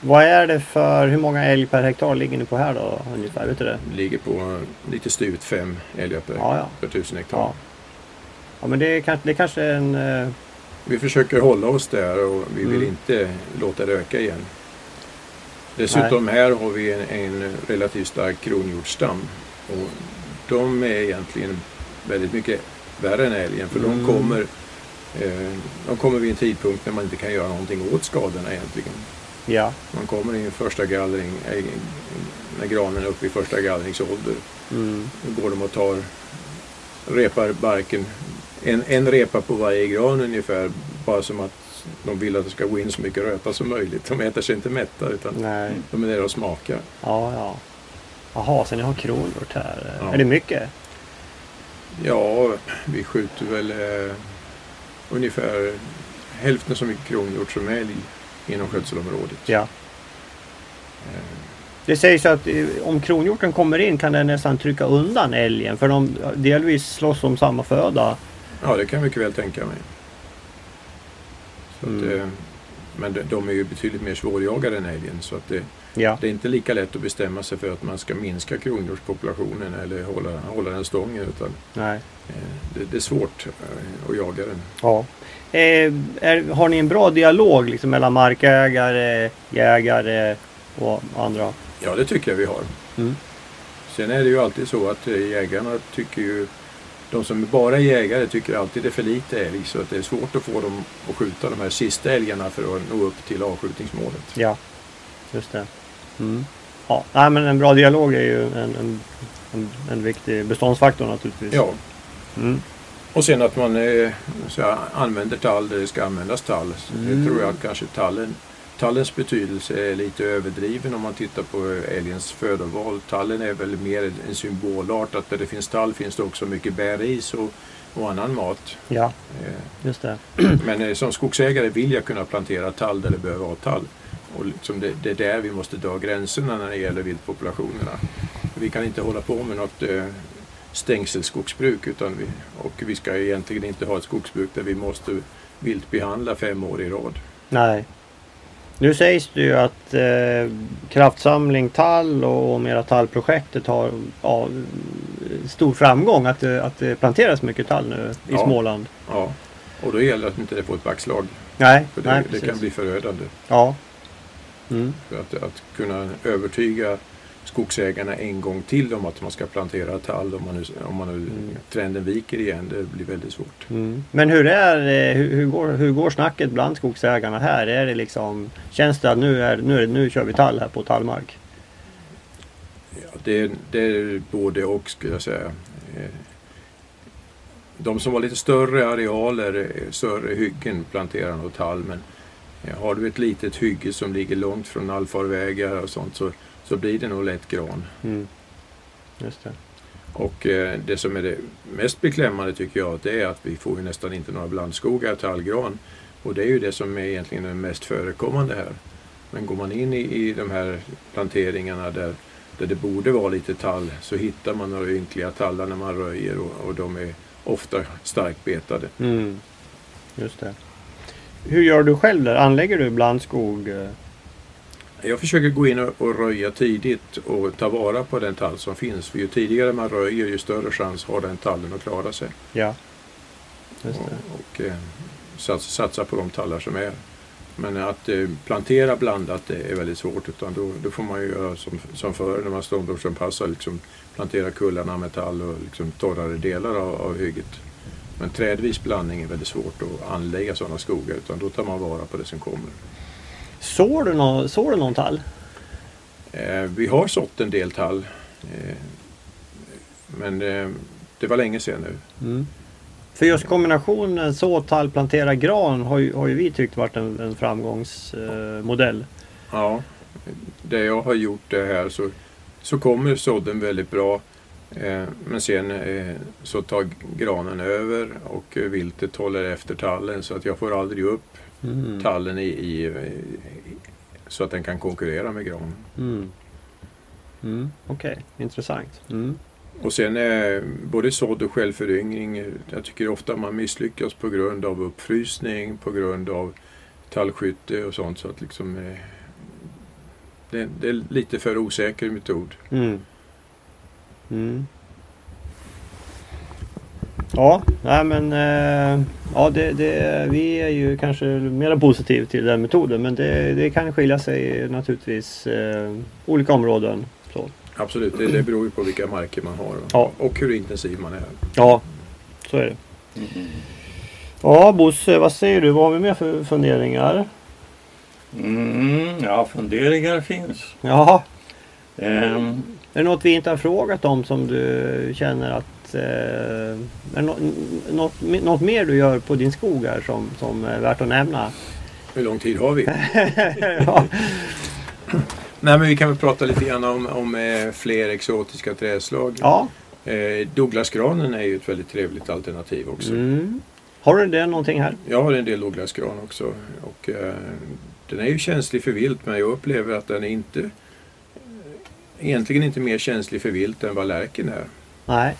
Vad är det för, hur många älg per hektar ligger ni på här då ungefär? Vet du det? Ligger på eh, lite styvt fem älgar per, Ja, ja. per tusen hektar. Ja. Ja men det är kanske, det kanske är en... Vi försöker hålla oss där och vi vill Mm. inte låta det öka igen. Dessutom här har vi en, en relativt stark kronhjortsstam. Och de är egentligen väldigt mycket värre än älgen för Mm. de kommer eh, de kommer vid en tidpunkt när man inte kan göra någonting åt skadorna egentligen. Ja. Man kommer i en första gallring, eh, när granen är uppe i första gallringsålder. Mm. Då går de och tar, repar barken, en, en repa på varje gran ungefär. Bara som att de vill att det ska gå in så mycket röta som möjligt. De äter sig inte mätta utan Nej. de är där och smakar. Ja, ja. Jaha, så ni har kronhjort här. Ja. Är det mycket? Ja, vi skjuter väl eh, ungefär hälften så mycket kronhjort som älg inom skötselområdet. Ja. Eh, Det sägs att eh, om kronhjorten kommer in kan den nästan trycka undan älgen för de delvis slåss om samma föda. Ja, det kan jag mycket väl tänka mig. Mm. eh, men de, de är ju betydligt mer svårjagade än älgen så att det, Ja. det är inte lika lätt att bestämma sig för att man ska minska kronhjortspopulationen eller hålla, hålla den stången utan Nej. eh, det, det är svårt eh, att jaga den. Ja. Eh, är, har ni en bra dialog liksom, mellan markägare, jägare och andra? Ja, det tycker jag vi har. Mm. Sen är det ju alltid så att jägarna tycker ju de som bara är jägare tycker alltid det är för lite älg så att det är svårt att få dem att skjuta de här sista älgarna för att nå upp till avskjutningsmålet. Ja, just det. Mm. Ja, nej, men en bra dialog är ju en, en, en, en viktig beståndsfaktor naturligtvis. Ja, Mm. och sen att man eh, så här, använder tall där det ska användas tall. Mm. Det tror jag att kanske tallen, tallens betydelse är lite överdriven om man tittar på älgens födoval. Tallen är väl mer en symbolart att där det finns tall finns det också mycket bäris och, och annan mat. Ja, Eh, just det. <clears throat> Men eh, som skogsägare vill jag kunna plantera tall där det behöver vara tall. Och liksom det, det är där vi måste dra gränserna när det gäller viltpopulationerna. Vi kan inte hålla på med något eh, stängselskogsbruk utan vi, och vi ska egentligen inte ha ett skogsbruk där vi måste viltbehandla fem år i rad. Nej. Nu sägs det ju att eh, Kraftsamling Tall och Mera Tallprojektet har ja, stor framgång. Att det, att det planteras mycket tall nu i Ja. Småland. Ja. Och då gäller det att inte det får ett backslag. Nej, För det, nej det kan bli förödande. Ja. Mm. För att, att kunna övertyga skogsägarna en gång till om att man ska plantera tall om man nu, om man nu Mm. trenden viker igen. Det blir väldigt svårt. Mm. Men hur är eh, hur, hur, går, hur går snacket bland skogsägarna här? Är det liksom, känns det att nu, är, nu, är, nu kör vi tall här på tallmark? Ja, det, det är både och skulle jag säga. Eh, de som har lite större arealer, eh, större hyggen planterar nog tall. Men har du ett litet hygge som ligger långt från allfarvägar och sånt så, så blir det nog lätt gran. Mm. Just det. Och eh, det som är det mest beklämmande tycker jag det är att vi får ju nästan inte några blandskogar tallgran. Och det är ju det som är egentligen det mest förekommande här. Men går man in i, i de här planteringarna där, där det borde vara lite tall så hittar man några ynkliga tallar när man röjer och, och de är ofta starkt betade. Mm. Just det. Hur gör du själv där? Anlägger du blandskog? Jag försöker gå in och, röja tidigt och ta vara på den tall som finns. För ju tidigare man röjer ju större chans har den tallen att klara sig. Ja. Just det. och, och eh, sats, satsa på de tallar som är. Men att eh, plantera blandat det är väldigt svårt utan då, då får man ju göra som, som förr när man ståndortsanpassar, liksom plantera kullarna med tall och liksom torrare delar av, av hygget. Men trädvis blandning är väldigt svårt att anlägga sådana skogar utan då tar man vara på det som kommer. Sår du, nå- sår du någon tall? Eh, vi har sått en del tall. Eh, men eh, det var länge sedan nu. Mm. För just kombinationen så tall, plantera gran har ju, har ju vi tyckt varit en, en framgångsmodell. Ja, det jag har gjort det här så, så kommer sådden väldigt bra. Eh, men sen eh, så tar granen över och eh, viltet håller efter tallen så att jag får aldrig upp Mm. tallen i, i, i så att den kan konkurrera med granen. Mm. Mm. Okej, intressant. Mm. Och sen eh, både sådd och självföryngring. Jag tycker ofta man misslyckas på grund av uppfrysning, på grund av tallskytte och sånt. Så att liksom, eh, det, det är lite för osäker metod. Mm. Mm. Ja, nej men eh, ja, det, det, vi är ju kanske mer positiva till den metoden men det, det kan skilja sig naturligtvis eh, olika områden. Så. Absolut, det, det beror ju på vilka marker man har Ja. och hur intensiv man är. Ja, så är det. Ja Bosse, vad säger du? Vad har vi mer för funderingar? Mm, ja, funderingar finns. Ja, Ehm, är det något vi inte har frågat om som du känner att eh, är det nå- något, något mer du gör på din skog här som, som är värt att nämna? Hur lång tid har vi? <laughs> ja. Nej, men vi kan väl prata lite grann om, om eh, fler exotiska trädslag. ja. Eh, Douglasgranen är ju ett väldigt trevligt alternativ också. Mm. Har du det någonting här? Jag har en del Douglasgran också. Och, eh, den är ju känslig för vilt men jag upplever att den är inte eh, egentligen inte mer känslig för vilt än vad lärken är. Nej.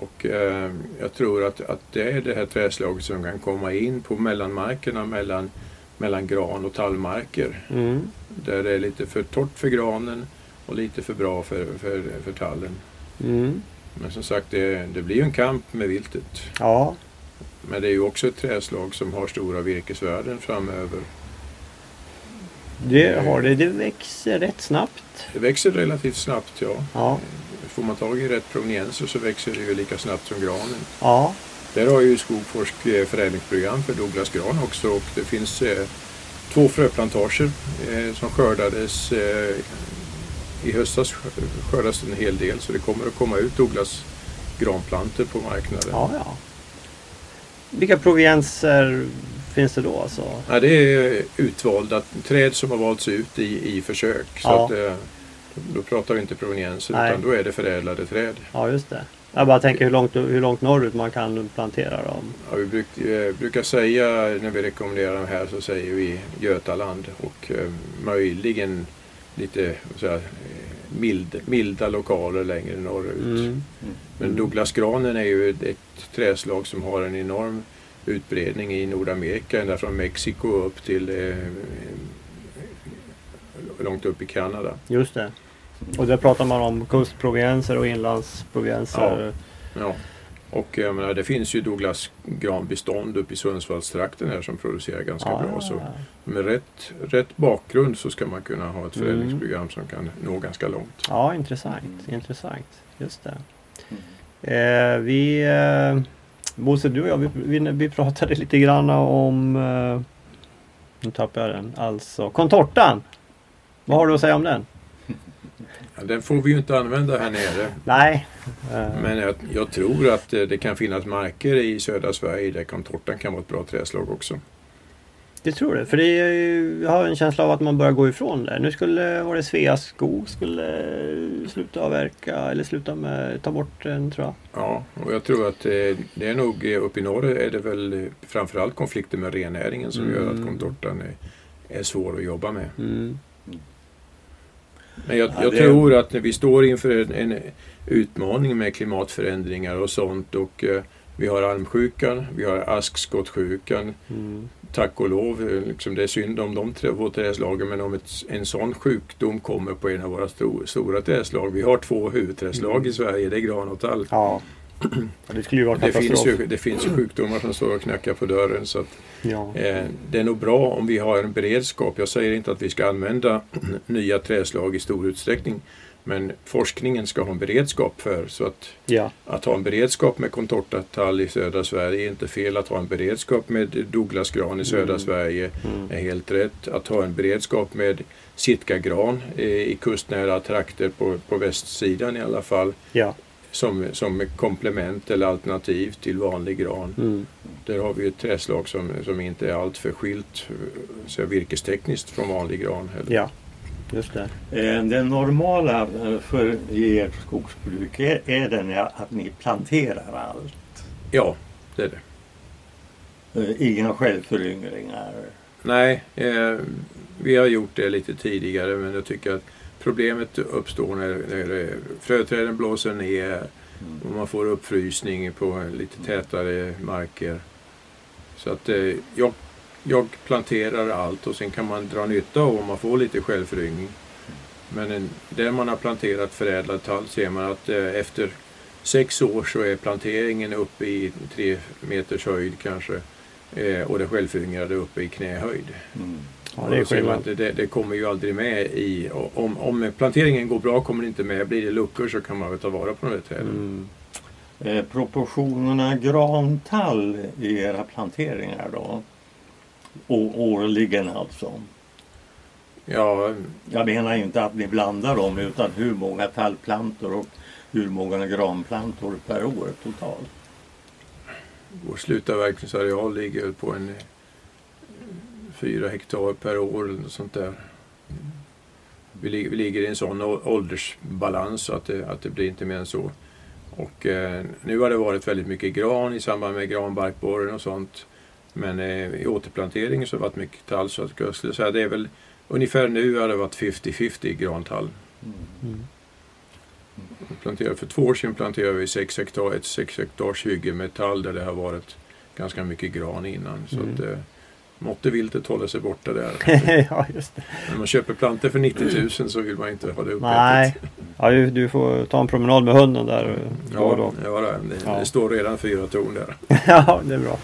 Och eh, jag tror att, att det är det här träslaget som kan komma in på mellanmarkerna mellan, mellan gran och tallmarker. Mm. Där det är lite för torrt för granen och lite för bra för, för, för tallen. Mm. Men som sagt, det, det blir ju en kamp med viltet. Ja. Men det är ju också ett träslag som har stora virkesvärden framöver. Det har det. Det växer rätt snabbt. Det växer relativt snabbt, ja. Ja. Får man tag i rätt provenienser så växer det ju lika snabbt som granen. Ja. Där har ju Skogforsk eh, förädlingsprogram för Douglasgran också och det finns eh, två fröplantager eh, som skördades eh, i höstas skördas en hel del så det kommer att komma ut Douglasgranplantor på marknaden. Ja, ja. Vilka provienser finns det då alltså? Ja, det är utvalda träd som har valts ut i, i försök. Så Ja. att, eh, då pratar vi inte provenienser Nej. utan då är det förädlade träd. Ja, just det. Jag bara tänker hur långt, hur långt norrut man kan plantera dem. Ja, vi bruk, eh, brukar säga när vi rekommenderar de här så säger vi Götaland och eh, möjligen lite här, eh, mild, milda lokaler längre norrut. Mm. Men Douglasgranen är ju ett, ett träslag som har en enorm utbredning i Nordamerika, ända från Mexiko upp till eh, långt upp i Kanada. Just det. Och där pratar man om kustprovienser och inlandsprovienser. Ja. Och jag menar, det finns ju Douglasgranbestånd uppe i Sundsvallstrakten här som producerar ganska Ja, bra. ja, Så ja. med rätt, rätt bakgrund så ska man kunna ha ett Mm. förädlingsprogram som kan nå ganska långt. ja, intressant. Intressant. Just det. Eh, vi, eh, Bosse, du och jag, vi, vi, vi pratade lite grann om, eh, nu tappade jag den, alltså kontortan. Vad har du att säga om den? Den får vi ju inte använda här nere. Nej. Eh, Men jag, jag tror att eh, det kan finnas marker i södra Sverige där contortan kan vara ett bra träslag också. Det tror du? För det är, jag har en känsla av att man börjar gå ifrån det. Nu skulle, var det Sveaskog skulle sluta avverka eller sluta med, ta bort den tror jag. Ja, och jag tror att eh, det är nog eh, uppe i norr är det väl eh, framförallt konflikter med rennäringen som gör att Mm. contortan är, är svår att jobba med. Mm. Men jag, Ja, jag det- tror att vi står inför en, en utmaning med klimatförändringar och sånt och eh, vi har almsjukan, vi har askskottsjukan. Mm. Tack och lov, eh, liksom det är synd om de två träslagen men om ett, en sån sjukdom kommer på en av våra sto, stora träslag. Vi har två huvudträslag Mm. i Sverige, det är gran och tall. Ja. Det skulle ju vara Det finns, ju, det finns ju sjukdomar som står och knackar på dörren så att Ja. Eh, Det är nog bra om vi har en beredskap. Jag säger inte att vi ska använda <clears throat> nya träslag i stor utsträckning. Men forskningen ska ha en beredskap för. Så att, ja. att ha en beredskap med contortatall i södra Sverige är inte fel. Att ha en beredskap med Douglasgran i södra Mm. Sverige Mm. är helt rätt. Att ha en beredskap med sitkagran eh, i kustnära trakter på, på västsidan i alla fall. Ja. Som, som komplement eller alternativ till vanlig gran. Mm. Där har vi ett träslag som, som inte är alltför skilt så virkestekniskt från vanlig gran. Heller. Ja. Just det. Eh, Det normala eh, för ert skogsbruk är, är den att ni planterar allt. ja, det är det. Eh, Inga självföryngringar. Nej, eh, vi har gjort det lite tidigare men jag tycker att problemet uppstår när, när fröträden blåser ner och man får uppfrysning på lite tätare marker. Så att eh, jag, jag planterar allt och sen kan man dra nytta av om man får lite självföryngring. Men en, där man har planterat förädlad tall ser man att eh, efter sex år så är planteringen uppe i tre meters höjd kanske. Eh, och det självföryngrade uppe i knähöjd. Mm. Ja, det är skillnad. det, det kommer ju aldrig med i... Om, om planteringen går bra kommer det inte med. Blir det luckor så kan man väl ta vara på de här träden. Mm. Eh, Proportionerna grantall i era planteringar då? Å- årligen alltså. Ja, Jag menar inte att ni blandar dem utan hur många tallplantor och hur många granplantor per år totalt. vår slutavverkningsareal ligger på en fyra hektar per år eller något sånt där. Vi, vi ligger i en sån åldersbalans att det, att det blir inte mer än så. Och eh, nu har det varit väldigt mycket gran i samband med granbarkborren och sånt. Men eh, i återplanteringen så har det varit mycket tall så att jag skulle säga det är väl ungefär nu har det varit 50-50 grantall. Mm. Vi Planterade, för två år sedan planterade vi 6 hektar, ett 6 hektars hygge med tall där det har varit ganska mycket gran innan. Så Mm. att, eh, måtte viltet hålla sig borta där. <laughs> ja, just det. När man köper plantor för 90 000 så vill man inte ha det uppätet. Nej. Ja, du, får ta en promenad med hunden där. då och då. Ja, ja det, Ja. det står redan fyra torn där. <laughs> ja, det är bra.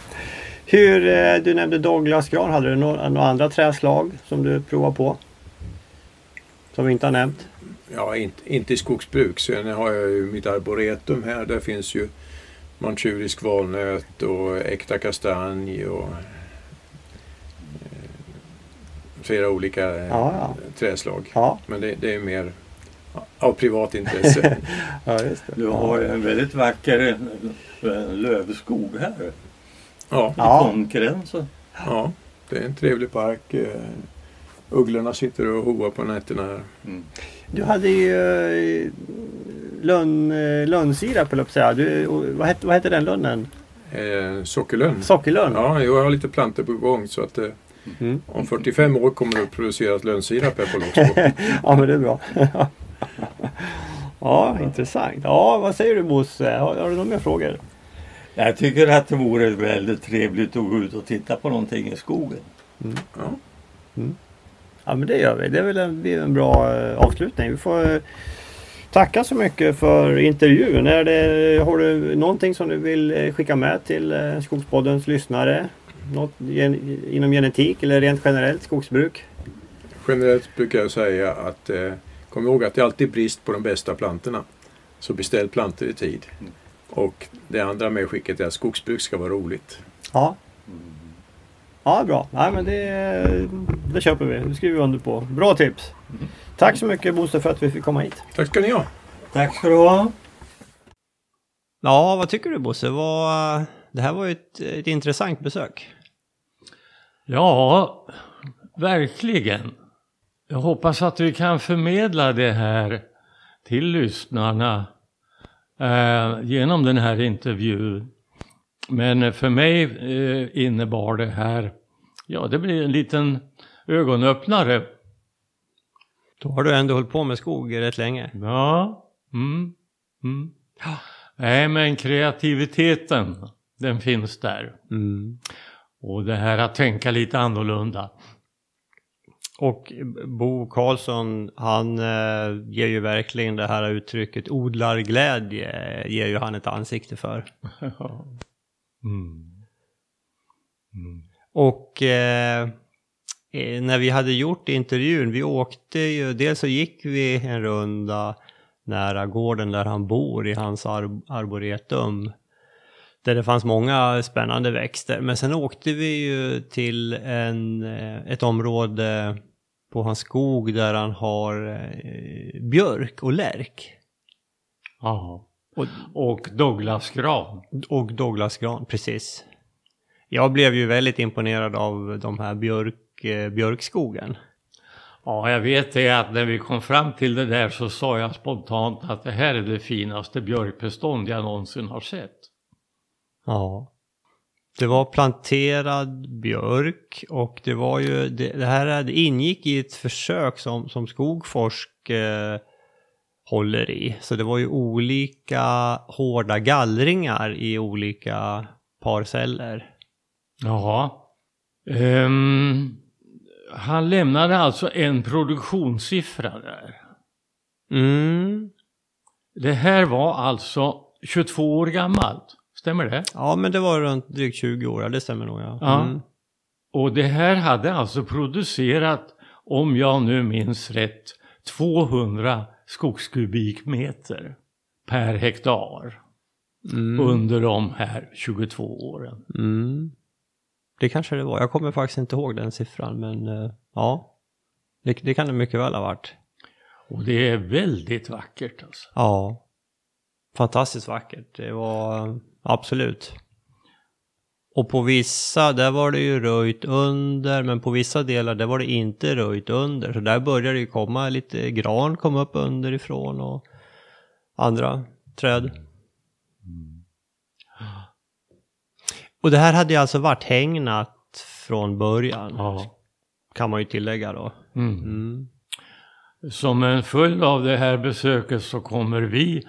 Hur, eh, du nämnde Douglasgran. Hade du några, några andra träslag som du provar på? Som vi inte har nämnt? Ja, inte, inte i skogsbruk. Sen har jag ju mitt arboretum här. Där finns ju manchurisk valnöt och äkta kastanj och flera olika eh, Ja, ja. träslag. Ja, Men det, det är mer av privat intresse. <laughs> ja just det. Du har en väldigt vacker eh, lövskog här. ja, Ja. I konkurrensen. ja, det är en trevlig park. Eh, Ugglorna sitter och hoar på nätterna här. Mm. Du hade ju eh, lönn, eh, lönnsirap höll jag på att säga. Du, vad, hette, vad hette den lönnen? Eh, sockerlönn. Sockerlönn? Ja, jag har lite plantor på gång så att eh, Mm. om 45 år kommer det att produceras lönnsirap här på Långsbo. <laughs> ja, men det är bra. <laughs> ja, intressant. Ja, vad säger du Bosse? Har, har du några mer frågor? Jag tycker att det vore väldigt trevligt att gå ut och titta på någonting i skogen. Ja. Ja, men det gör vi. Det är väl en, blir en bra eh, avslutning. Vi får eh, tacka så mycket för intervjun. Är det, har du någonting som du vill eh, skicka med till eh, Skogspoddens lyssnare? Något gen, inom genetik eller rent generellt skogsbruk? Generellt brukar jag säga att eh, kom ihåg att det är alltid brist på de bästa plantorna. Så beställ plantor i tid. Och det andra medskicket är att skogsbruk ska vara roligt. Ja. Ja, bra. Nej, men det, det köper vi. Det skriver vi under på. Bra tips. Tack så mycket Bosse för att vi fick komma hit. Tack ska ni ha. Tack ska du ha. Ja, vad tycker du Bosse? Vad, det här var ju ett, ett intressant besök. Ja, verkligen. Jag hoppas att vi kan förmedla det här till lyssnarna eh, genom den här intervjun. Men för mig eh, innebar det här, ja det blir en liten ögonöppnare. Då har du ändå hållit på med skog rätt länge. Ja, mm, mm. Nej men kreativiteten, den finns där. Mm. Och det här att tänka lite annorlunda. Och Bo Karlsson, han eh, ger ju verkligen det här uttrycket odlarglädje, ger ju han ett ansikte för. <laughs> Mm. Mm. Och eh, eh, när vi hade gjort intervjun, vi åkte ju, dels så gick vi en runda nära gården där han bor i hans ar arboretum. Där det fanns många spännande växter. Men sen åkte vi ju till en, eh, ett område på hans skog där han har eh, björk och lärk. Ja. Och, Och Douglasgran. och Douglasgran, precis. Jag blev ju väldigt imponerad av de här björk, eh, björkskogen. Ja, jag vet det att när vi kom fram till det där så sa jag spontant att det här är det finaste björkbestånd jag någonsin har sett. Ja. Det var planterad björk och det var ju, det, det här det ingick i ett försök som, som Skogforsk eh, håller i. Så det var ju olika hårda gallringar i olika parceller. Ja. Ehm, han lämnade alltså en produktionssiffra där. Mm. Det här var alltså 22 år gammalt. Stämmer det? Ja, men det var runt drygt 20 år, ja, det stämmer nog ja. Ja. Mm. Och det här hade alltså producerat, om jag nu minns rätt, 200 skogskubikmeter per hektar Mm. under de här 22 åren. Mm. Det kanske det var. Jag kommer faktiskt inte ihåg den siffran, men eh, ja. Det, det kan det mycket väl ha varit. Och det är väldigt vackert alltså. Ja. Fantastiskt vackert. Det var absolut. Och på vissa, där var det ju röjt under, men på vissa delar där var det inte röjt under. Så där började det ju komma lite gran kom upp underifrån och andra träd. Och det här hade ju alltså varit hägnat från början, Ja. kan man ju tillägga då. Mm. Mm. Som en följd av det här besöket så kommer vi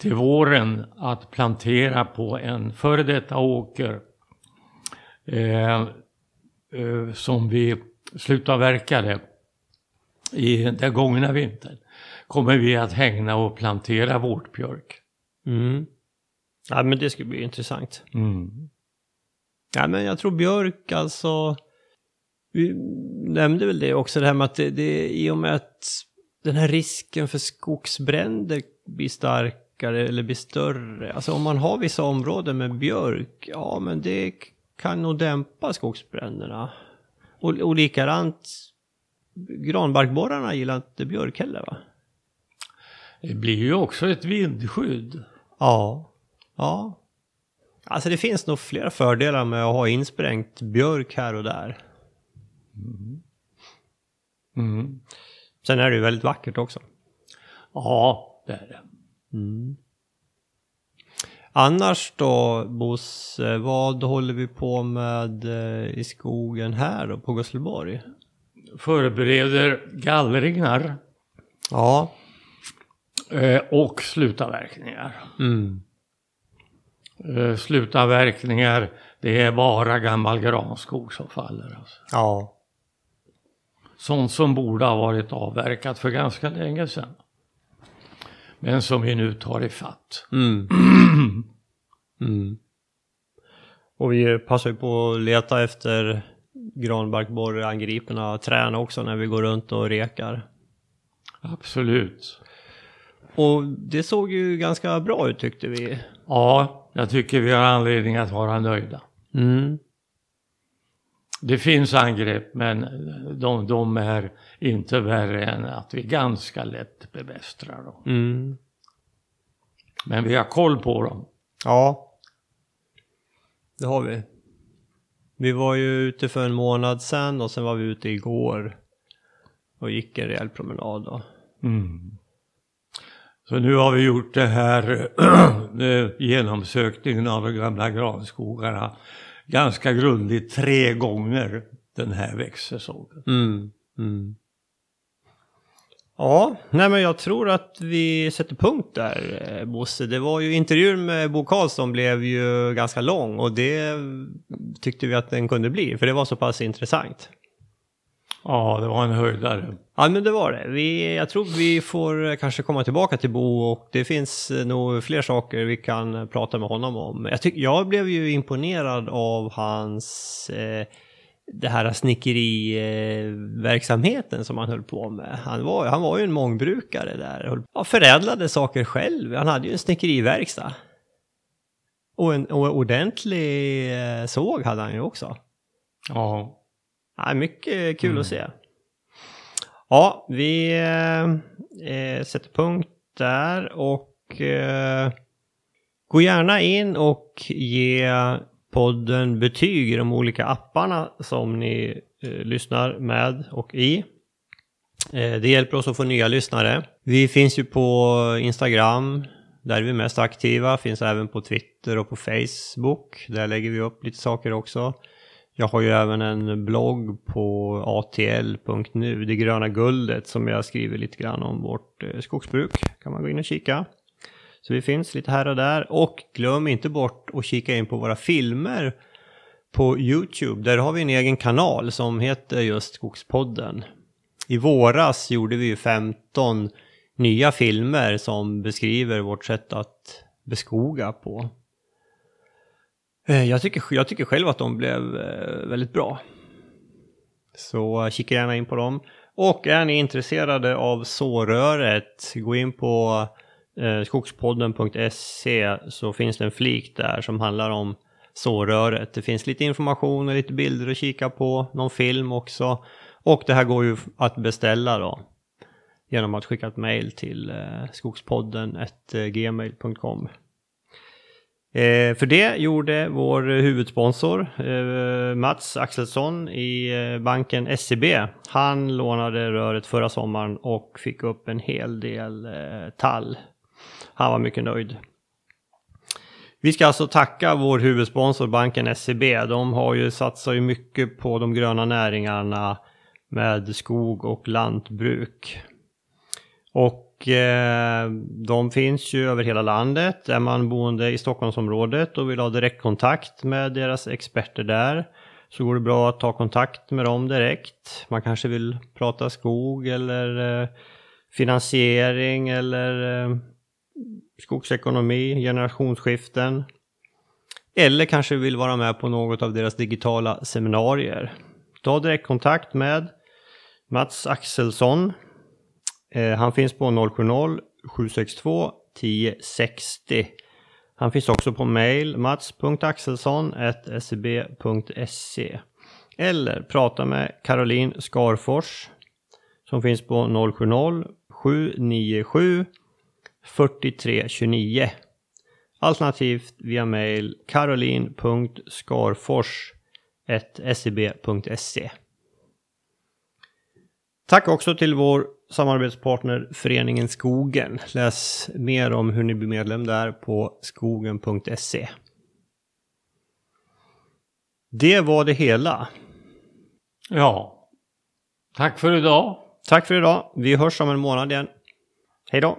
till våren att plantera på en före detta åker eh, eh, som vi slutavverkade i den gångna vintern. Kommer vi att hängna och plantera vårtbjörk. Mm. Ja, men det ska bli intressant. Mm. Ja, men jag tror björk alltså. Vi nämnde väl det också, det här med att det, det i och med att den här risken för skogsbränder blir starkare eller blir större. Alltså om man har vissa områden med björk, ja men det kan nog dämpa skogsbränderna. Och, och likadant, granbarkborrarna gillar inte björk heller va? Det blir ju också ett vindskydd. Ja. Ja. Alltså det finns nog flera fördelar med att ha insprängt björk här och där. Mm. Sen är det ju väldigt vackert också. Ja, det är det. Annars då, Bosse, vad håller vi på med eh, i skogen här då, på Gusselborg? Förbereder gallringar Ja. eh, och slutavverkningar. Mm. Eh, slutavverkningar, det är bara gammal granskog som faller. Alltså. Ja. Sånt som borde ha varit avverkat för ganska länge sedan. Men som vi nu tar i fatt. Mm. <clears throat> mm. Och vi passar ju på att leta efter granbarkborreangriperna träna också när vi går runt och rekar. Absolut. Och det såg ju ganska bra ut tyckte vi. Ja, jag tycker vi har anledning att vara nöjda. Mm. Det finns angrepp men de, de, är inte värre än att vi ganska lätt bemästrar dem. Mm. Men vi har koll på dem. Ja. Det har vi. Vi var ju ute för en månad sedan och sen var vi ute igår. Och gick en rejäl promenad då. Mm. Så nu har vi gjort det här <clears throat> genomsökningen av de gamla granskogarna ganska grundligt tre gånger den här växtsäsongen. Mm. Mm. Ja, nej men jag tror att vi sätter punkt där eh, Bosse. Det var ju intervjun med Bo Karlsson blev ju ganska lång och det tyckte vi att den kunde bli för det var så pass intressant. Ja, det var en höjdare. Ja, men det var det. Vi, jag tror vi får kanske komma tillbaka till Bo och det finns nog fler saker vi kan prata med honom om. Jag, tyck, jag blev ju imponerad av hans eh, det här snickeriverksamheten som han höll på med. Han var, han var ju en mångbrukare där. Ja, förädlade saker själv. Han hade ju en snickeriverkstad. Och en och ordentlig eh, såg hade han ju också. Ja. Ja mycket kul mm. att se. Ja, vi eh, eh, sätter punkt där och eh, gå gärna in och ge podden betyg i de olika apparna som ni eh, lyssnar med och i. Eh, det hjälper oss att få nya lyssnare. Vi finns ju på Instagram, där är vi mest aktiva, finns även på Twitter och på Facebook. Där lägger vi upp lite saker också. Jag har ju även en blogg på atl.nu, det gröna guldet, som jag skriver lite grann om vårt eh, skogsbruk. kan man gå in och kika. Så vi finns lite här och där. Och glöm inte bort att kika in på våra filmer på Youtube. Där har vi en egen kanal som heter just Skogspodden. I våras gjorde vi ju 15 nya filmer som beskriver vårt sätt att beskoga på. Eh, jag tycker, jag tycker själv att de blev eh, väldigt bra. Så kika gärna in på dem. Och är ni intresserade av såröret, gå in på eh, skogspodden.se så finns det en flik där som handlar om såröret. Det finns lite information och lite bilder att kika på, någon film också. Och det här går ju att beställa då genom att skicka ett mail till skogspodden.gmail.com skogspodden gmail.com. Eh, för det gjorde vår huvudsponsor eh, Mats Axelsson i eh, banken SEB. Han lånade röret förra sommaren och fick upp en hel del eh, tall han var mycket nöjd. Vi ska alltså tacka vår huvudsponsor banken SEB. De har ju satsat ju mycket på de gröna näringarna med skog och lantbruk. Och eh, de finns ju över hela landet. Är man boende i Stockholmsområdet och vill ha direktkontakt med deras experter där så går det bra att ta kontakt med dem direkt. Man kanske vill prata skog eller eh, finansiering eller eh, skogsekonomi, generationsskiften. Eller kanske vill vara med på något av deras digitala seminarier. Ta direktkontakt med Mats Axelsson. Eh, han finns på 070-762 1060. Han finns också på mail mats.axelsson.seb.se Eller prata med Caroline Skarfors som finns på 070 797 4329. Alternativt via mail caroline.skarfors.seb.se Tack också till vår samarbetspartner Föreningen Skogen. Läs mer om hur ni blir medlem där på skogen.se. Det var det hela. Ja. Tack för idag. Tack för idag. Vi hörs om en månad igen. Hej då.